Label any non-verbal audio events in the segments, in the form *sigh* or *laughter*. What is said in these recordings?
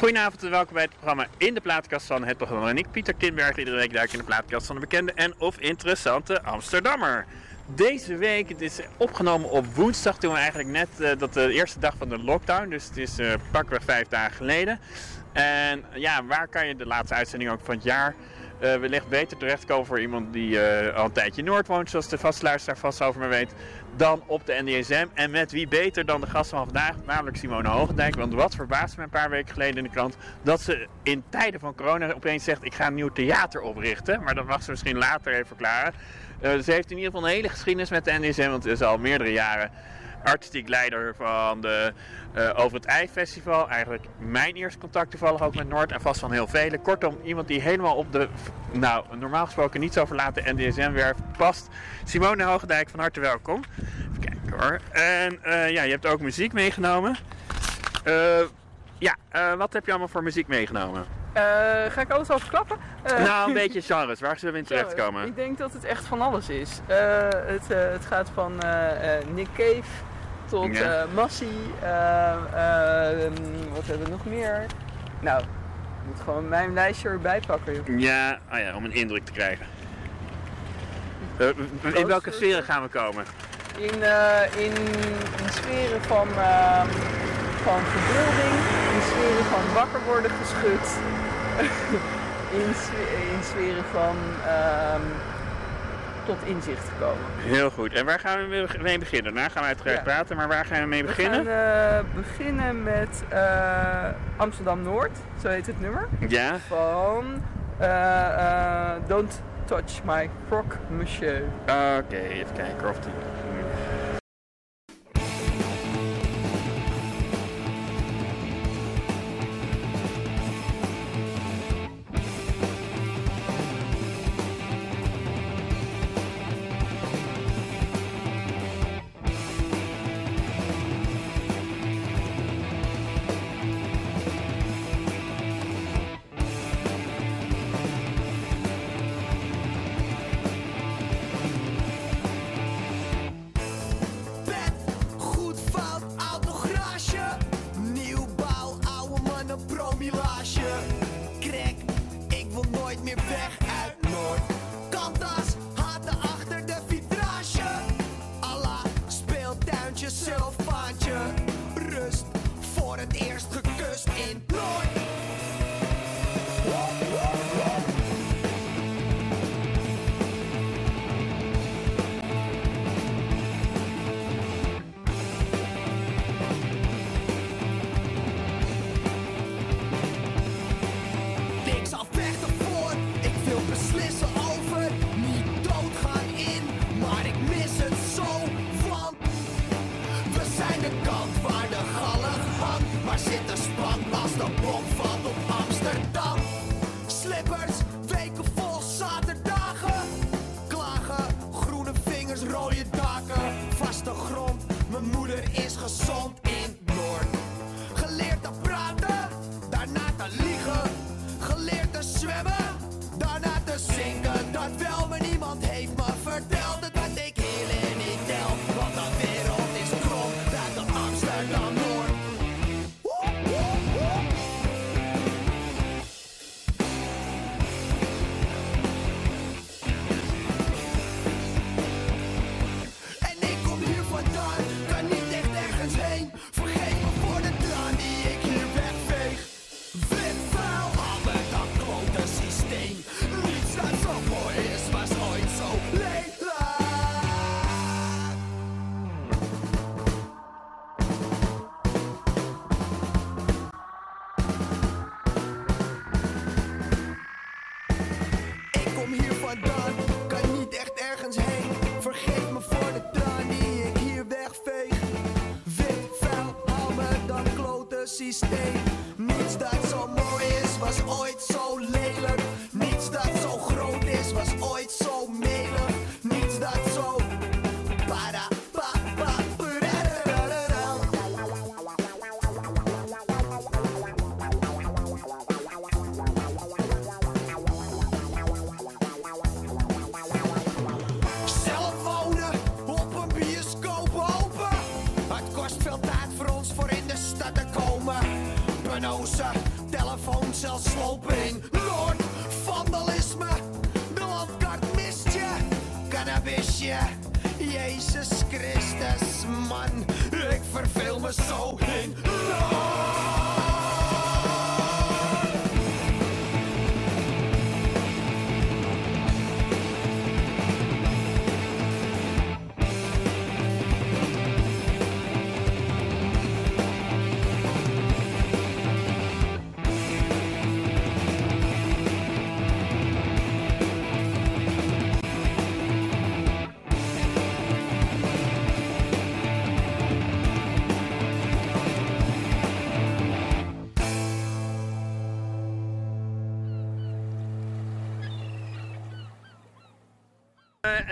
Goedenavond en welkom bij het programma In de Plaatkast van het programma. En ik, Pieter Tinberg, iedere week duik in de plaatkast van de bekende en of interessante Amsterdammer. Deze week, het is opgenomen op woensdag, toen we eigenlijk net, uh, dat de eerste dag van de lockdown, dus het is uh, pakweg vijf dagen geleden. En ja, waar kan je de laatste uitzending ook van het jaar uh, wellicht beter terechtkomen voor iemand die uh, al een tijdje Noord woont, zoals de vastluisteraar vast over me weet, dan op de NDSM. En met wie beter dan de gast van vandaag, namelijk Simone Hoogendijk. Want wat verbaasde me een paar weken geleden in de krant, dat ze in tijden van corona opeens zegt, ik ga een nieuw theater oprichten. Maar dat mag ze misschien later even verklaren. Uh, ze heeft in ieder geval een hele geschiedenis met de NDSM, want het is al meerdere jaren artistiek leider van de uh, Over het Ei Festival. Eigenlijk mijn eerste contact toevallig ook met Noord en vast van heel vele. Kortom, iemand die helemaal op de, nou normaal gesproken niet zo verlaten NDSM-werf past. Simone Hoogendijk, van harte welkom. Even kijken hoor. En uh, ja, je hebt ook muziek meegenomen. Uh, ja, wat heb je allemaal voor muziek meegenomen? Uh, ga ik alles over klappen? Uh, nou, een *laughs* beetje genres. Waar zullen we in terechtkomen? Ik denk dat het echt van alles is. Uh, het, het, gaat van Nick Cave tot ja. Massie. wat hebben we nog meer? Nou, ik moet gewoon mijn lijstje erbij pakken. Joh. Ja, oh ja, om een indruk te krijgen. in welke sferen gaan we komen? In, in, in sferen van, van verbeelding, in sferen van wakker worden geschud. *laughs* in, in sferen van um, tot inzicht komen. Heel goed. En waar gaan we mee beginnen? Daarna gaan we uiteraard ja. praten, maar waar gaan we mee beginnen? We gaan uh, beginnen met uh, Amsterdam Noord, zo heet het nummer. Ja. Van uh, Don't Touch My Frock Monsieur. Oké, okay, even kijken of die...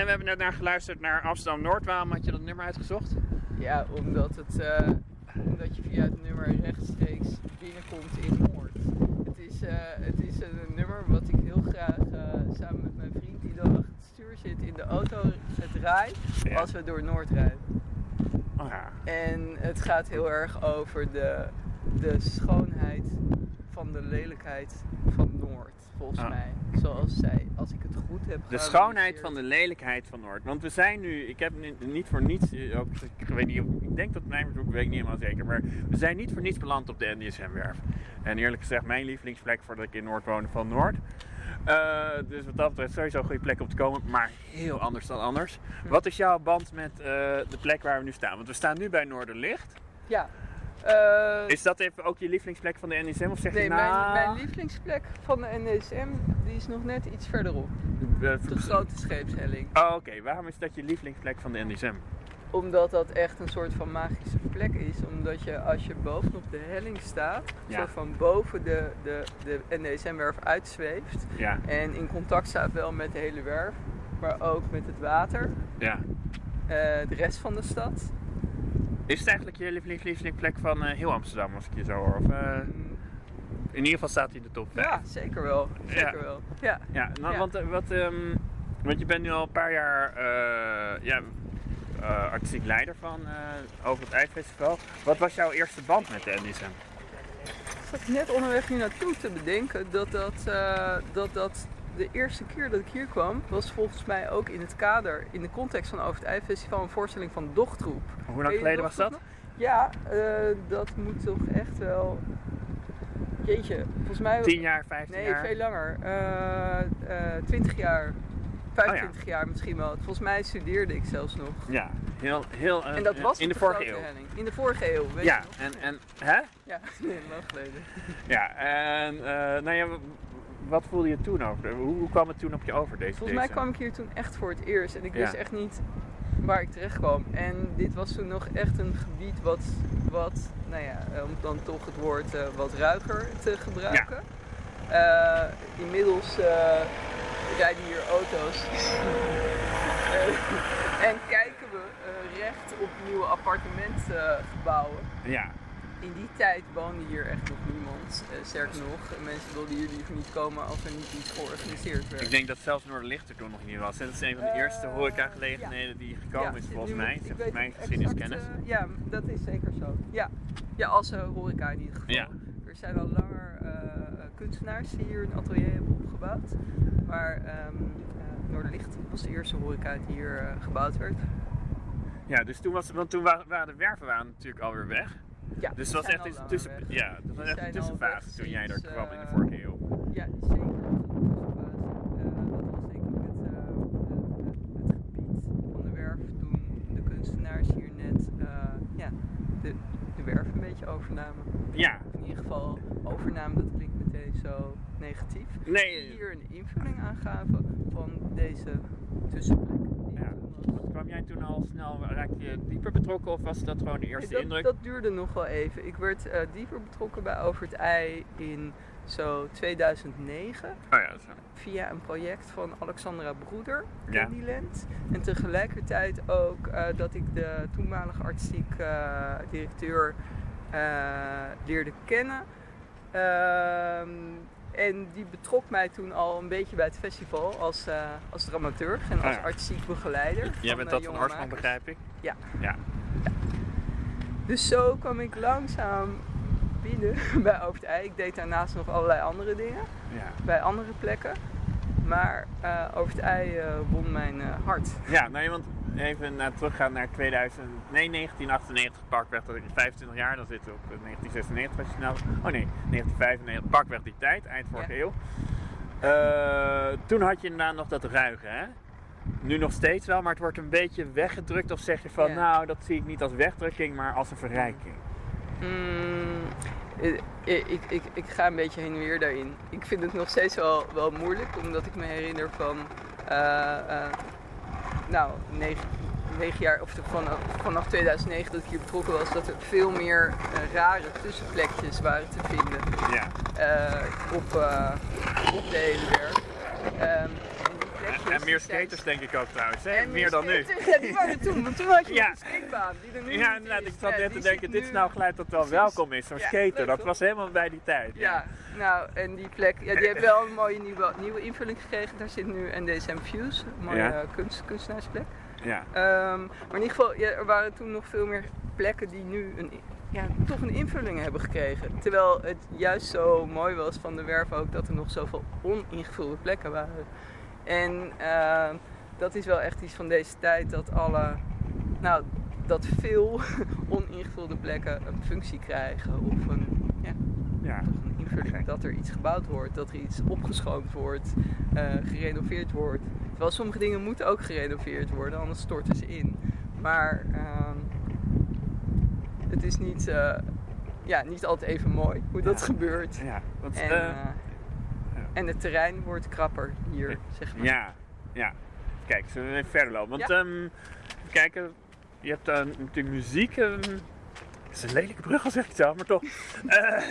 we hebben net naar geluisterd naar Amsterdam Noord. Waarom had je dat nummer uitgezocht? Ja, omdat, het, eh, omdat je via het nummer rechtstreeks binnenkomt in Noord. Het is, eh, het is een nummer wat ik heel graag eh, samen met mijn vriend die dan achter het stuur zit in de auto het draai Ja. als we door Noord rijden. Oh ja. En het gaat heel erg over de, de schoonheid van de lelijkheid van Noord, volgens Ah. mij. Zoals zij, als ik het goed heb De schoonheid van de lelijkheid van Noord. Want we zijn nu, ik heb ni- niet voor niets, eh, ook, ik, weet niet, of- ik denk dat weet ik niet helemaal zeker, maar we zijn niet voor niets beland op de NDSM-werf. En eerlijk gezegd, mijn lievelingsplek voordat ik in Noord woonde van Noord. Eh, dus wat dat betreft sowieso een goede plek om te komen, maar heel anders dan anders. Wat is jouw band met eh, de plek waar we nu staan? Want we staan nu bij Noorderlicht. Ja. Eh, Is dat even ook je lievelingsplek van de NDSM? Of zeg nee, je nou... mijn, mijn lievelingsplek van de NDSM die is nog net iets verderop. De grote scheepshelling. Oh, oké. Waarom is dat je lievelingsplek van de NDSM? Omdat dat echt een soort van magische plek is. Omdat je als je bovenop de helling staat, Ja. soort van boven de, de, de NDSM-werf uitzweeft. Ja, En in contact staat wel met de hele werf, maar ook met het water. ja. eh, de rest van de stad. Is het eigenlijk je lieveling- lievelingsplek van eh, heel Amsterdam, als ik je zo hoor? Of, eh, in ieder geval staat hij in de top 5. ja, zeker wel. Zeker Ja. wel. Ja. Ja, nou, Ja. Want, eh, wat, ehm, want je bent nu al een paar jaar eh, ja, artistiek leider van over het IJsfestival. Wat was jouw eerste band met de NDSM? Ik zat net onderweg hier naartoe te bedenken dat dat, dat dat de eerste keer dat ik hier kwam, was volgens mij ook in het kader, in de context van Over het IJsfestival, een voorstelling van Dochtroep. Hoe lang geleden was dat? nog? Ja, eh, dat moet toch echt wel. Jeetje, volgens mij. 10 jaar, 15 Nee, jaar? veel langer. Eh, eh, 20 jaar. 25 jaar misschien wel. Volgens mij studeerde ik zelfs nog. Ja, heel, heel eh, En dat was in de vorige eeuw. In de vorige eeuw, weet Ja, je nog? en, en hè? Ja, *laughs* nee, lang geleden. Ja, en eh, nou ja, wat voelde je toen over? Hoe, hoe kwam het toen op je over deze Volgens mij deze? kwam ik hier toen echt voor het eerst en ik Ja. wist echt niet waar ik terecht kwam. En dit was toen nog echt een gebied wat, wat nou ja, eh, om dan toch het woord eh, wat ruiger te gebruiken. Eh, inmiddels rijden hier auto's *laughs* en kijken we recht op nieuwe appartementgebouwen. Ja, In die tijd woonde hier echt nog niemand. Eh, sterker nog, mensen wilden hier liever niet komen als er niet iets georganiseerd werd. ik denk dat zelfs Noorderlicht er toen nog niet was. Dat is een van de Eh, eerste horecagelegenheden die gekomen is zit volgens mij. ik weet mijn het geschiedeniskennis. eh, ja, dat is zeker zo. Ja, ja als horeca in ieder geval. Ja. Er zijn al langer kunstenaars die hier een atelier hebben opgebouwd. Maar ehm eh, Noorderlicht was de eerste horeca die hier gebouwd werd. Ja, dus toen was, want toen wa- waren de werven waren natuurlijk alweer weg. Ja, Dus was echt een tussen, weg. ja, dat was echt een tussenfase toen jij sinds, kwam in de eh, vorige eeuw. Ja, zeker. Dat was. Eh, dat was denk ik het, eh, het, het gebied van de werf toen de kunstenaars hier net ja, de, de werf een beetje overnamen. Ja, Of in ieder geval overnamen, dat klinkt meteen zo negatief. Nee, hier een invulling aangaven van deze tussenplek. Ja. kwam jij toen al snel, raakte je dieper betrokken of was dat gewoon de eerste dat, indruk? dat duurde nog wel even. Ik werd eh, dieper betrokken bij Over het Ei in zo 2009. Oh ja, zo. via een project van Alexandra Broeder, Ja. Candyland. En tegelijkertijd ook eh, dat ik de toenmalige artistiek eh, directeur leerde kennen. En die betrok mij toen al een beetje bij het festival als, eh, als dramaturg en als ja. artistiek begeleider. Jij van, bent eh, dat van makers. begrijp ik? Ja. Ja, Dus zo kwam ik langzaam binnen *laughs* bij Over het Ei. Ik deed daarnaast nog allerlei andere dingen Ja. bij andere plekken. Maar eh, Over het Ei eh, won mijn hart. Ja, nou, want even naar, teruggaan naar 2000, nee, 1998, Parkweg, dat ik 25 jaar, dan zitten we op eh, 1996 als je nou, oh nee, 1995, Parkweg die tijd, eind vorige Ja. eeuw. Eh, toen had je inderdaad nog dat ruige, hè? Nu nog steeds wel, maar het wordt een beetje weggedrukt. Of zeg je van, Ja. nou, dat zie ik niet als wegdrukking, maar als een verrijking. Mm, ik, ik, ik, ik ga een beetje heen en weer daarin. Ik vind het nog steeds wel, wel moeilijk, omdat ik me herinner van, eh, eh, nou, negen, negen jaar, of vanaf, vanaf 2009 dat ik hier betrokken was, dat er veel meer eh, rare tussenplekjes waren te vinden Ja. eh, op, eh, op de hele werk. Ehm, en meer skaters denk ik ook trouwens, hè? meer dan nu. Ja, die waren toen, want toen had je Ja. een skatebaan die er nu Ja, is. ik zat net te denken, dit is nou geluid dat wel Precies. welkom is, zo'n Ja, skater. leuk, dat toch? was helemaal bij die tijd. Ja, nou, en die plek, ja, die heeft wel een mooie nieuwe, nieuwe invulling gekregen. Daar zit nu NDSM Fuse, een mooie kunst, kunstenaarsplek. ja. Ehm, maar in ieder geval, ja, er waren toen nog veel meer plekken die nu een, ja, toch een invulling hebben gekregen. Terwijl het juist zo mooi was van de werf ook dat er nog zoveel oningevulde plekken waren. En ehm, dat is wel echt iets van deze tijd, dat alle, nou, dat veel *laughs* oningevulde plekken een functie krijgen of een, ja, ja. toch een invulling dat er iets gebouwd wordt, dat er iets opgeschoond wordt, eh, gerenoveerd wordt. Terwijl sommige dingen moeten ook gerenoveerd worden, anders storten ze in. Maar ehm, het is niet, eh, ja, niet altijd even mooi hoe dat gebeurt. Ja, want, En, eh, en het terrein wordt krapper hier, zeg maar. ja, ja. Kijk, zullen we even verder lopen? Want, Ja. ehm, even kijken, je hebt natuurlijk muziek. ehm, het is een lelijke brug al zeg ik het zelf, maar toch. Eh,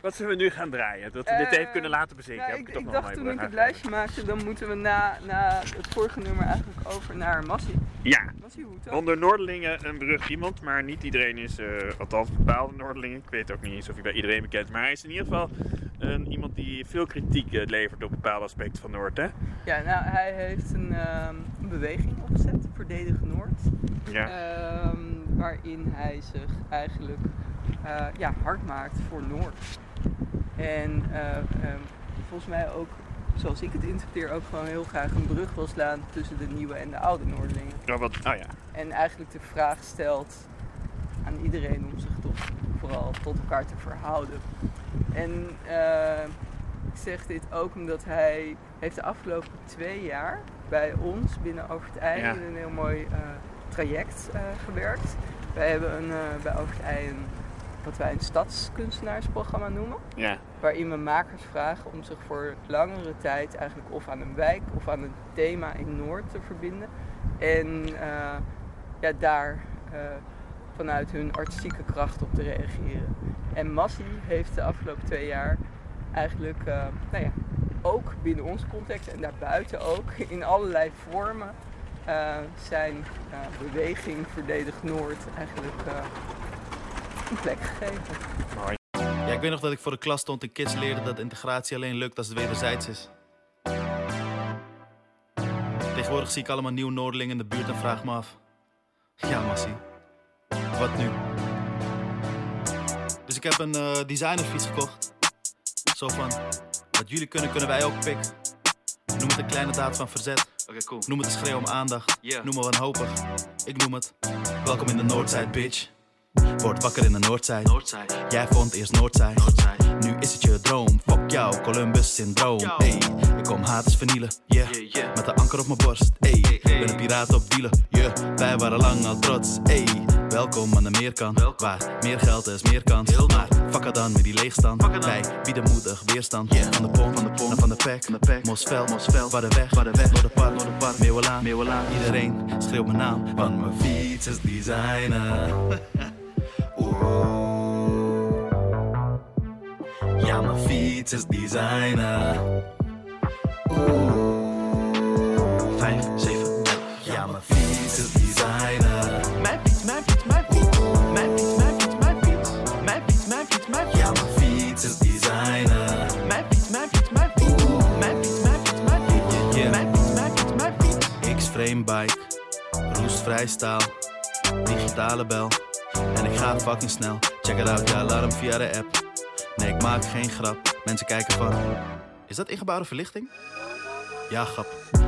wat zullen we nu gaan draaien? Dat we dit Eh, even kunnen laten bezinken. Nou, ik, dacht toen ik het lijstje maakte, dan moeten we na, na het vorige nummer eigenlijk over naar Massie. Ja, Massie onder Noorderlingen een brug iemand, maar niet iedereen is, eh, althans bepaalde Noorderlingen. Ik weet ook niet eens of hij bij iedereen bekend is, maar hij is in ieder geval een, iemand die veel kritiek eh, levert op bepaalde aspecten van Noord. Hè? Ja, nou, hij heeft een, ehm, een beweging opgezet, Verdedigen Noord. Ja. Ehm, waarin hij zich eigenlijk eh, ja, hard maakt voor Noord. En eh, ehm, volgens mij ook, zoals ik het interpreteer, ook gewoon heel graag een brug wil slaan tussen de nieuwe en de oude Noordelingen. Oh, wat, oh ja. En eigenlijk de vraag stelt aan iedereen om zich toch vooral tot elkaar te verhouden. En eh, ik zeg dit ook omdat hij heeft de afgelopen twee jaar bij ons binnen Over het Ja. een heel mooi traject eh, gewerkt. Wij hebben een, eh, bij Over het Ei een, wat wij een stadskunstenaarsprogramma noemen ja. waarin we makers vragen om zich voor langere tijd eigenlijk of aan een wijk of aan een thema in Noord te verbinden. En eh, ja, daar vanuit hun artistieke kracht op te reageren. En Massi heeft de afgelopen twee jaar eigenlijk, nou ja, ook binnen onze context en daarbuiten ook, in allerlei vormen eh, zijn eh, beweging Verdedig Noord eigenlijk eh, een plek gegeven. Ja, ik weet nog dat ik voor de klas stond en kids leerden dat integratie alleen lukt als het wederzijds is. Tegenwoordig zie ik allemaal nieuw Noordelingen in de buurt en vraag me af. Ja, Massie. Wat nu? Dus ik heb een eh, designerfiets gekocht. Zo van, wat jullie kunnen, kunnen wij ook pikken. Noem het een kleine daad van verzet. Oké, cool. Noem het een schreeuw om aandacht. Yeah. Noem me wanhopig. Ik noem het. Welkom in de Noordzij, bitch. Word wakker in de Noordzij. Noordzij, Jij vond eerst Noordzij. Noordzij. Is het je droom. Fuck jou, Columbus syndroom. Yo. Ey, ik kom haters vernielen. Yeah. Met een anker op mijn borst. Ey, ben een piraat op wielen. Yeah. Wij waren lang al trots. Ey, welkom aan de meerkant. Waar meer geld is, meer kans. Heel maar fuck het dan met die leegstand. Wij bieden moedig weerstand. Yeah. Van de pomp, Van de pomp. van de pek. Van de pek. Mosveld, Mosveld. waar de weg, Waar de weg. Door de park, Door de park. Meeuwelaan, Meeuwelaan. Iedereen schreeuwt mijn naam. Want mijn fiets is designer. *laughs* Oeh. Ja, mijn fiets is designer. Oeh. 5, 7, 11. Ja, mijn fiets is designer. Mijn fiets, mijn fiets, mijn fiets. Mijn fiets, mijn fiets, mijn fiets. Mijn fiets, mijn fiets, mijn fiets. Ja, mijn fiets is designer. Mijn fiets, mijn fiets, mijn fiets. Mijn fiets, mijn fiets, mijn fiets. Mijn fiets, mijn fiets, mijn fiets. X-frame bike, roestvrij staal, digitale bel. En ik ga fucking snel. Check it out, je alarm via de app. Nee, ik maak geen grap. Mensen kijken van. Is dat ingebouwde verlichting? Ja, grap.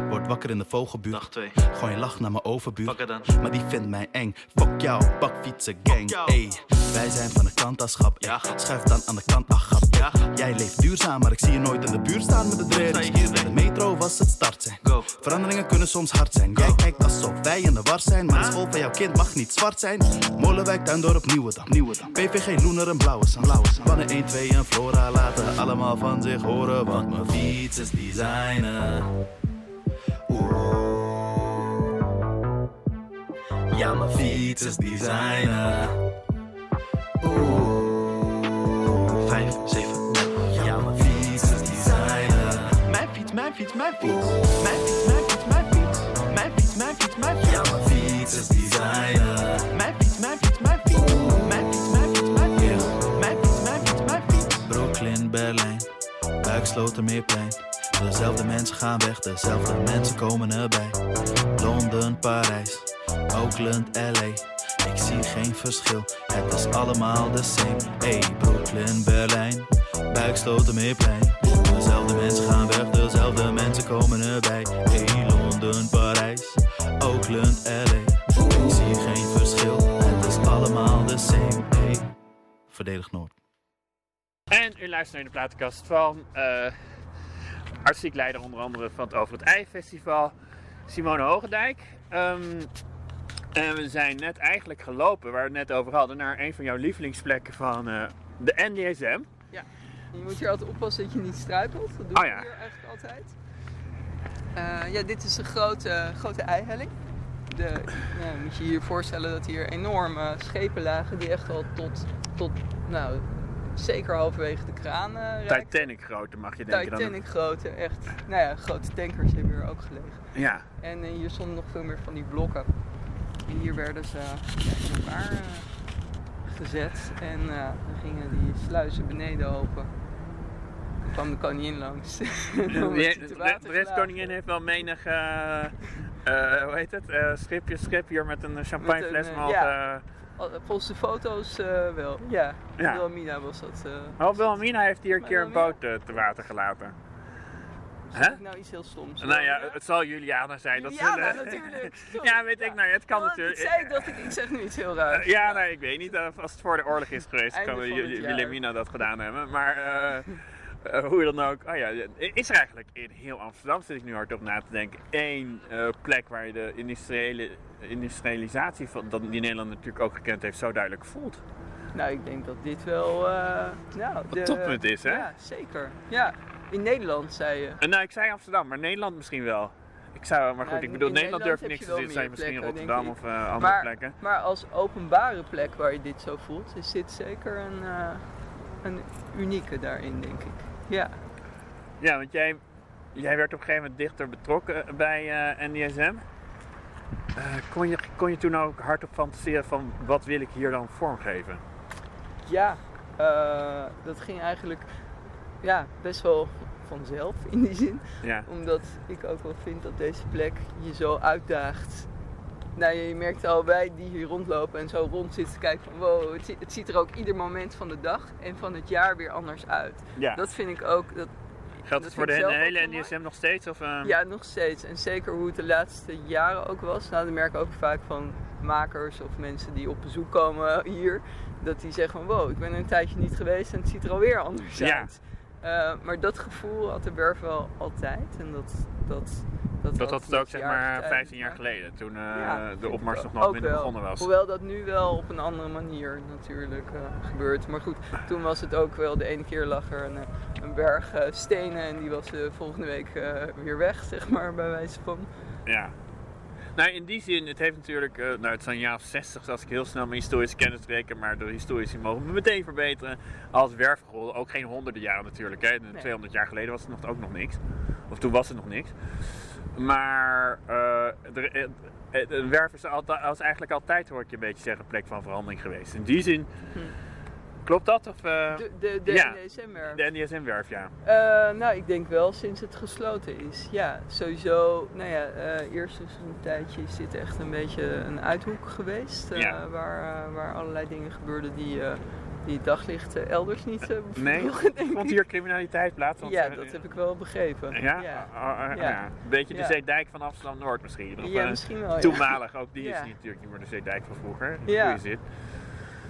Word wakker in de vogelbuurt. Dag 2. Gooi een lach naar mijn overbuurt. Pak er dan. Maar die vindt mij eng. Fuck jou, bakfietsen gang. jou. Ey, wij zijn van de klantaschap. Ja. Schuif dan aan de kant, ach grap. Ja. Jij leeft duurzaam, maar ik zie je nooit in de buurt staan met de hier, De metro was het start zijn. Go. Veranderingen kunnen soms hard zijn. Jij kijkt alsof wij in de war zijn, maar de school van jouw kind mag niet zwart zijn. Molenwijk, Tuindorp, Nieuwedam. Nieuwedam. PVG, Loener en Blauwe Zand. Blauwe Zand. Pannen 1, 2 en Flora laten allemaal van zich horen, want mijn fiets is designer. Oeh. Ja, mijn fiets is designer. Oeh. 5, 7, Ja, mijn fiets is designer. Mijn fiets, mijn fiets, mijn fiets. Mijn fiets, mijn fiets, mijn fiets. Mijn fiets, mijn fiets, mijn fiets. Ja, mijn fiets is designer. Mijn fiets, mijn fiets, mijn fiets. Mijn fiets, mijn fiets, mijn fiets. Mijn fiets, mijn fiets, mijn fiets. Brooklyn, Berlijn, Buikslotermeerplein. Dezelfde mensen gaan weg, dezelfde mensen komen erbij. Londen, Parijs, Oakland, LA. Ik zie geen verschil, het is allemaal de same. Hey, Brooklyn, Berlijn, Buikslotermeerplein. Dezelfde mensen gaan weg, dezelfde mensen komen erbij. Hey, Londen, Parijs, Oakland, LA. Ik zie geen verschil, het is allemaal de same. Hey, verdedig Noord. En u luistert naar de platenkast van artistiek leider onder andere van het Over het Ei Festival, Simone Hogendijk. Ehm, en we zijn net eigenlijk gelopen, waar we het net over hadden, naar een van jouw lievelingsplekken van eh, de NDSM. Je moet hier altijd oppassen dat je niet struikelt. Dat doe Oh ik ja. hier eigenlijk altijd. Eh, ja, dit is een grote, grote eihelling. De, nou, moet je je hier voorstellen dat hier enorme schepen lagen die echt al tot, tot nou, zeker halverwege de kraan reiken. Titanic grootte mag je denken dan. Titanic grote, echt. Nou ja, grote tankers hebben hier ook gelegen. Ja, En hier stonden nog veel meer van die blokken. En hier werden ze ja, in elkaar eh, gezet. En eh, dan gingen die sluizen beneden open. Dan kwam de koningin langs. *laughs* De, gelaten. restkoningin heeft wel menig, eh, eh, hoe heet het, eh, schipje, schip hier met een champagnefles eh, eh. Al- Volgens de foto's eh, wel. Ja, Ja. Wilhelmina was dat. eh Oh, Wilhelmina heeft hier een keer een boot eh, te water gelaten. Hè? ik nou iets heel stoms. Nou ja, het zal Juliana zijn. Dat Juliana, zullen- natuurlijk. *laughs* ja, weet ik nou, het kan Oh, natuurlijk. Dat zei ik, dacht ik, ik zeg nu iets heel raars. Eh, ja, nee, ik weet niet. eh, als het voor de oorlog is geweest, kan het. Wilhelmina dat gedaan hebben. Maar eh, hoe dan ook. Oh ja, is er eigenlijk in heel Amsterdam, zit ik nu hard op na te denken, één plek waar je de industriële, industrialisatie van, dat die Nederland natuurlijk ook gekend heeft, zo duidelijk voelt. Nou, ik denk dat dit wel. eh nou, de, toppunt is, hè? Ja, zeker. Ja, in Nederland zei je. En nou, ik zei Amsterdam, maar Nederland misschien wel. Ik zou, maar goed, ik bedoel, Nederland Nederland durft niks te zeggen. zijn misschien plekken, Rotterdam of eh, andere Maar, plekken. maar als openbare plek waar je dit zo voelt, is dit zeker een, eh, een unieke daarin, denk ik. Ja. Ja, want jij, jij werd op een gegeven moment dichter betrokken bij eh, NDSM. Eh, kon, je, kon je toen ook hardop fantaseren van wat wil ik hier dan vormgeven? Ja, eh, dat ging eigenlijk ja, best wel vanzelf in die zin. Ja, Omdat ik ook wel vind dat deze plek je zo uitdaagt. Nou, je merkt al wij die hier rondlopen en zo rond zitten te kijken van wow, het, zi- het ziet er ook ieder moment van de dag en van het jaar weer anders uit. ja. Dat vind ik ook, dat, geldt het voor de hele NDSM nog steeds? Of, eh, ja, nog steeds. En zeker hoe het de laatste jaren ook was. Nou, dat merk ik ook vaak van makers of mensen die op bezoek komen hier. Dat die zeggen van wow, ik ben een tijdje niet geweest en het ziet er alweer anders Ja. uit. Eh, maar dat gevoel had de Werf wel altijd. En dat, dat, dat, Dat had het ook zeg maar tijd 15 jaar geleden, toen eh, Ja, de opmars nog wat minder wel. begonnen was. Hoewel dat nu wel op een andere manier natuurlijk eh, gebeurt. Maar goed, *laughs* toen was het ook wel, de ene keer lag er een, een berg stenen en die was volgende week weer weg, *laughs* zeg maar, bij wijze van. Ja. Nou, in die zin, het heeft natuurlijk, eh, nou het zijn jaar 60 als ik heel snel mijn historische kennis reken, maar de historici mogen me meteen verbeteren als werfgrol. Ook geen honderden jaren natuurlijk, hè. 200 jaar geleden was het nog, ook nog niks. Of toen was het nog niks. Maar de, eh, de werf is, altijd, als eigenlijk altijd, hoor ik je een beetje zeggen, plek van verandering geweest. In die zin, Hm. Klopt dat? Of, eh, De, de, de ja. NDSM-werf. de NDSM-werf, ja. Eh, nou, ik denk wel sinds het gesloten is. Ja, sowieso. Nou ja, eh, eerst is een tijdje is dit echt een beetje een uithoek geweest. Ja. waar, waar allerlei dingen gebeurden die, die het daglicht elders niet uh, Nee, vond hier criminaliteit plaats? Want, Ja, dat heb ik wel begrepen. Ja? ja. Oh, oh, Ja. ja. Een beetje de. Zeedijk van Amsterdam-Noord misschien. Of, Ja, misschien wel. Toenmalig ook, die is niet, natuurlijk niet meer de Zeedijk van vroeger. Ja. Hoe.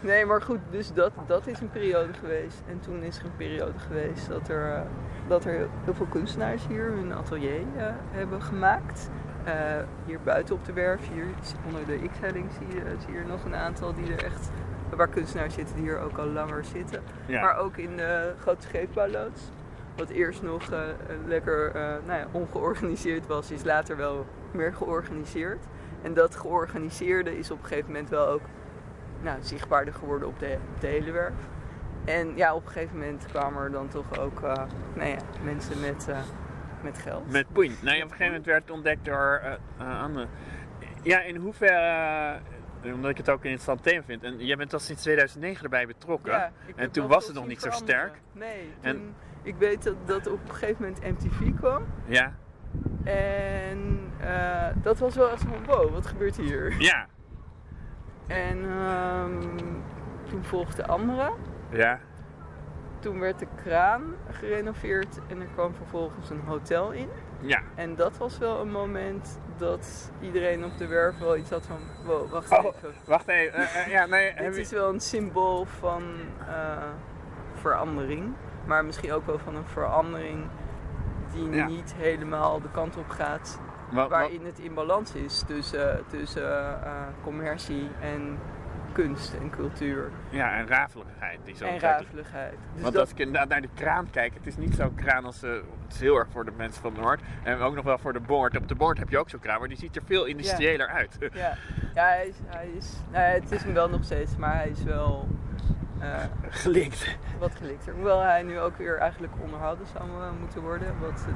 Nee, maar goed, dus dat, dat is een periode geweest. En toen is er een periode geweest dat er, eh, dat er heel, veel kunstenaars hier hun atelier eh, hebben gemaakt. Eh, hier buiten op de werf, hier onder de X-helling zie je, zie je er nog een aantal die er echt, waar kunstenaars zitten die hier ook al langer zitten. Ja. Maar ook in de grote scheepbouwloods. Wat eerst nog lekker nou ja, ongeorganiseerd was, is later wel meer georganiseerd. En dat georganiseerde is op een gegeven moment wel ook nou, zichtbaarder geworden op de, op de hele werf. En ja, op een gegeven moment kwamen er dan toch ook eh, nou ja, mensen met, eh, met geld. Met Poen. Nou, ja, op een gegeven moment werd het ontdekt door Anne. Ja, in hoeverre, omdat ik het ook een interessant thema vind. En jij bent al sinds 2009 erbij betrokken. Ja, en toen was het nog niet zo sterk. Nee, En- toen, ik weet dat, dat op een gegeven moment MTV kwam. Ja, En dat was wel echt van, wow, wat gebeurt hier? ja, En ehm, toen volgde andere. ja. Toen werd de kraan gerenoveerd en er kwam vervolgens een hotel in. Ja. En dat was wel een moment dat iedereen op de werf wel iets had van, wow, wacht Oh, even. wacht even. eh, ja, nee, *laughs* Dit is wel een symbool van eh, verandering. Maar misschien ook wel van een verandering die Ja. niet helemaal de kant op gaat Wat- waarin het in balans is tussen, tussen eh, commercie en kunst en cultuur ja, en rafeligheid. Die zo en rafeligheid. Dus Want dat, als ik inderdaad naar de kraan kijk, het is niet zo'n kraan als... eh, het is heel erg voor de mensen van Noord. En ook nog wel voor de boord. Op de boord heb je ook zo'n kraan, maar die ziet er veel industriëler uit. ja, ja hij is, hij is nou ja, het is hem wel nog steeds, maar hij is wel eh, Gelikt. wat gelikter. Hoewel hij nu ook weer eigenlijk onderhouden zou eh, moeten worden, wat eh,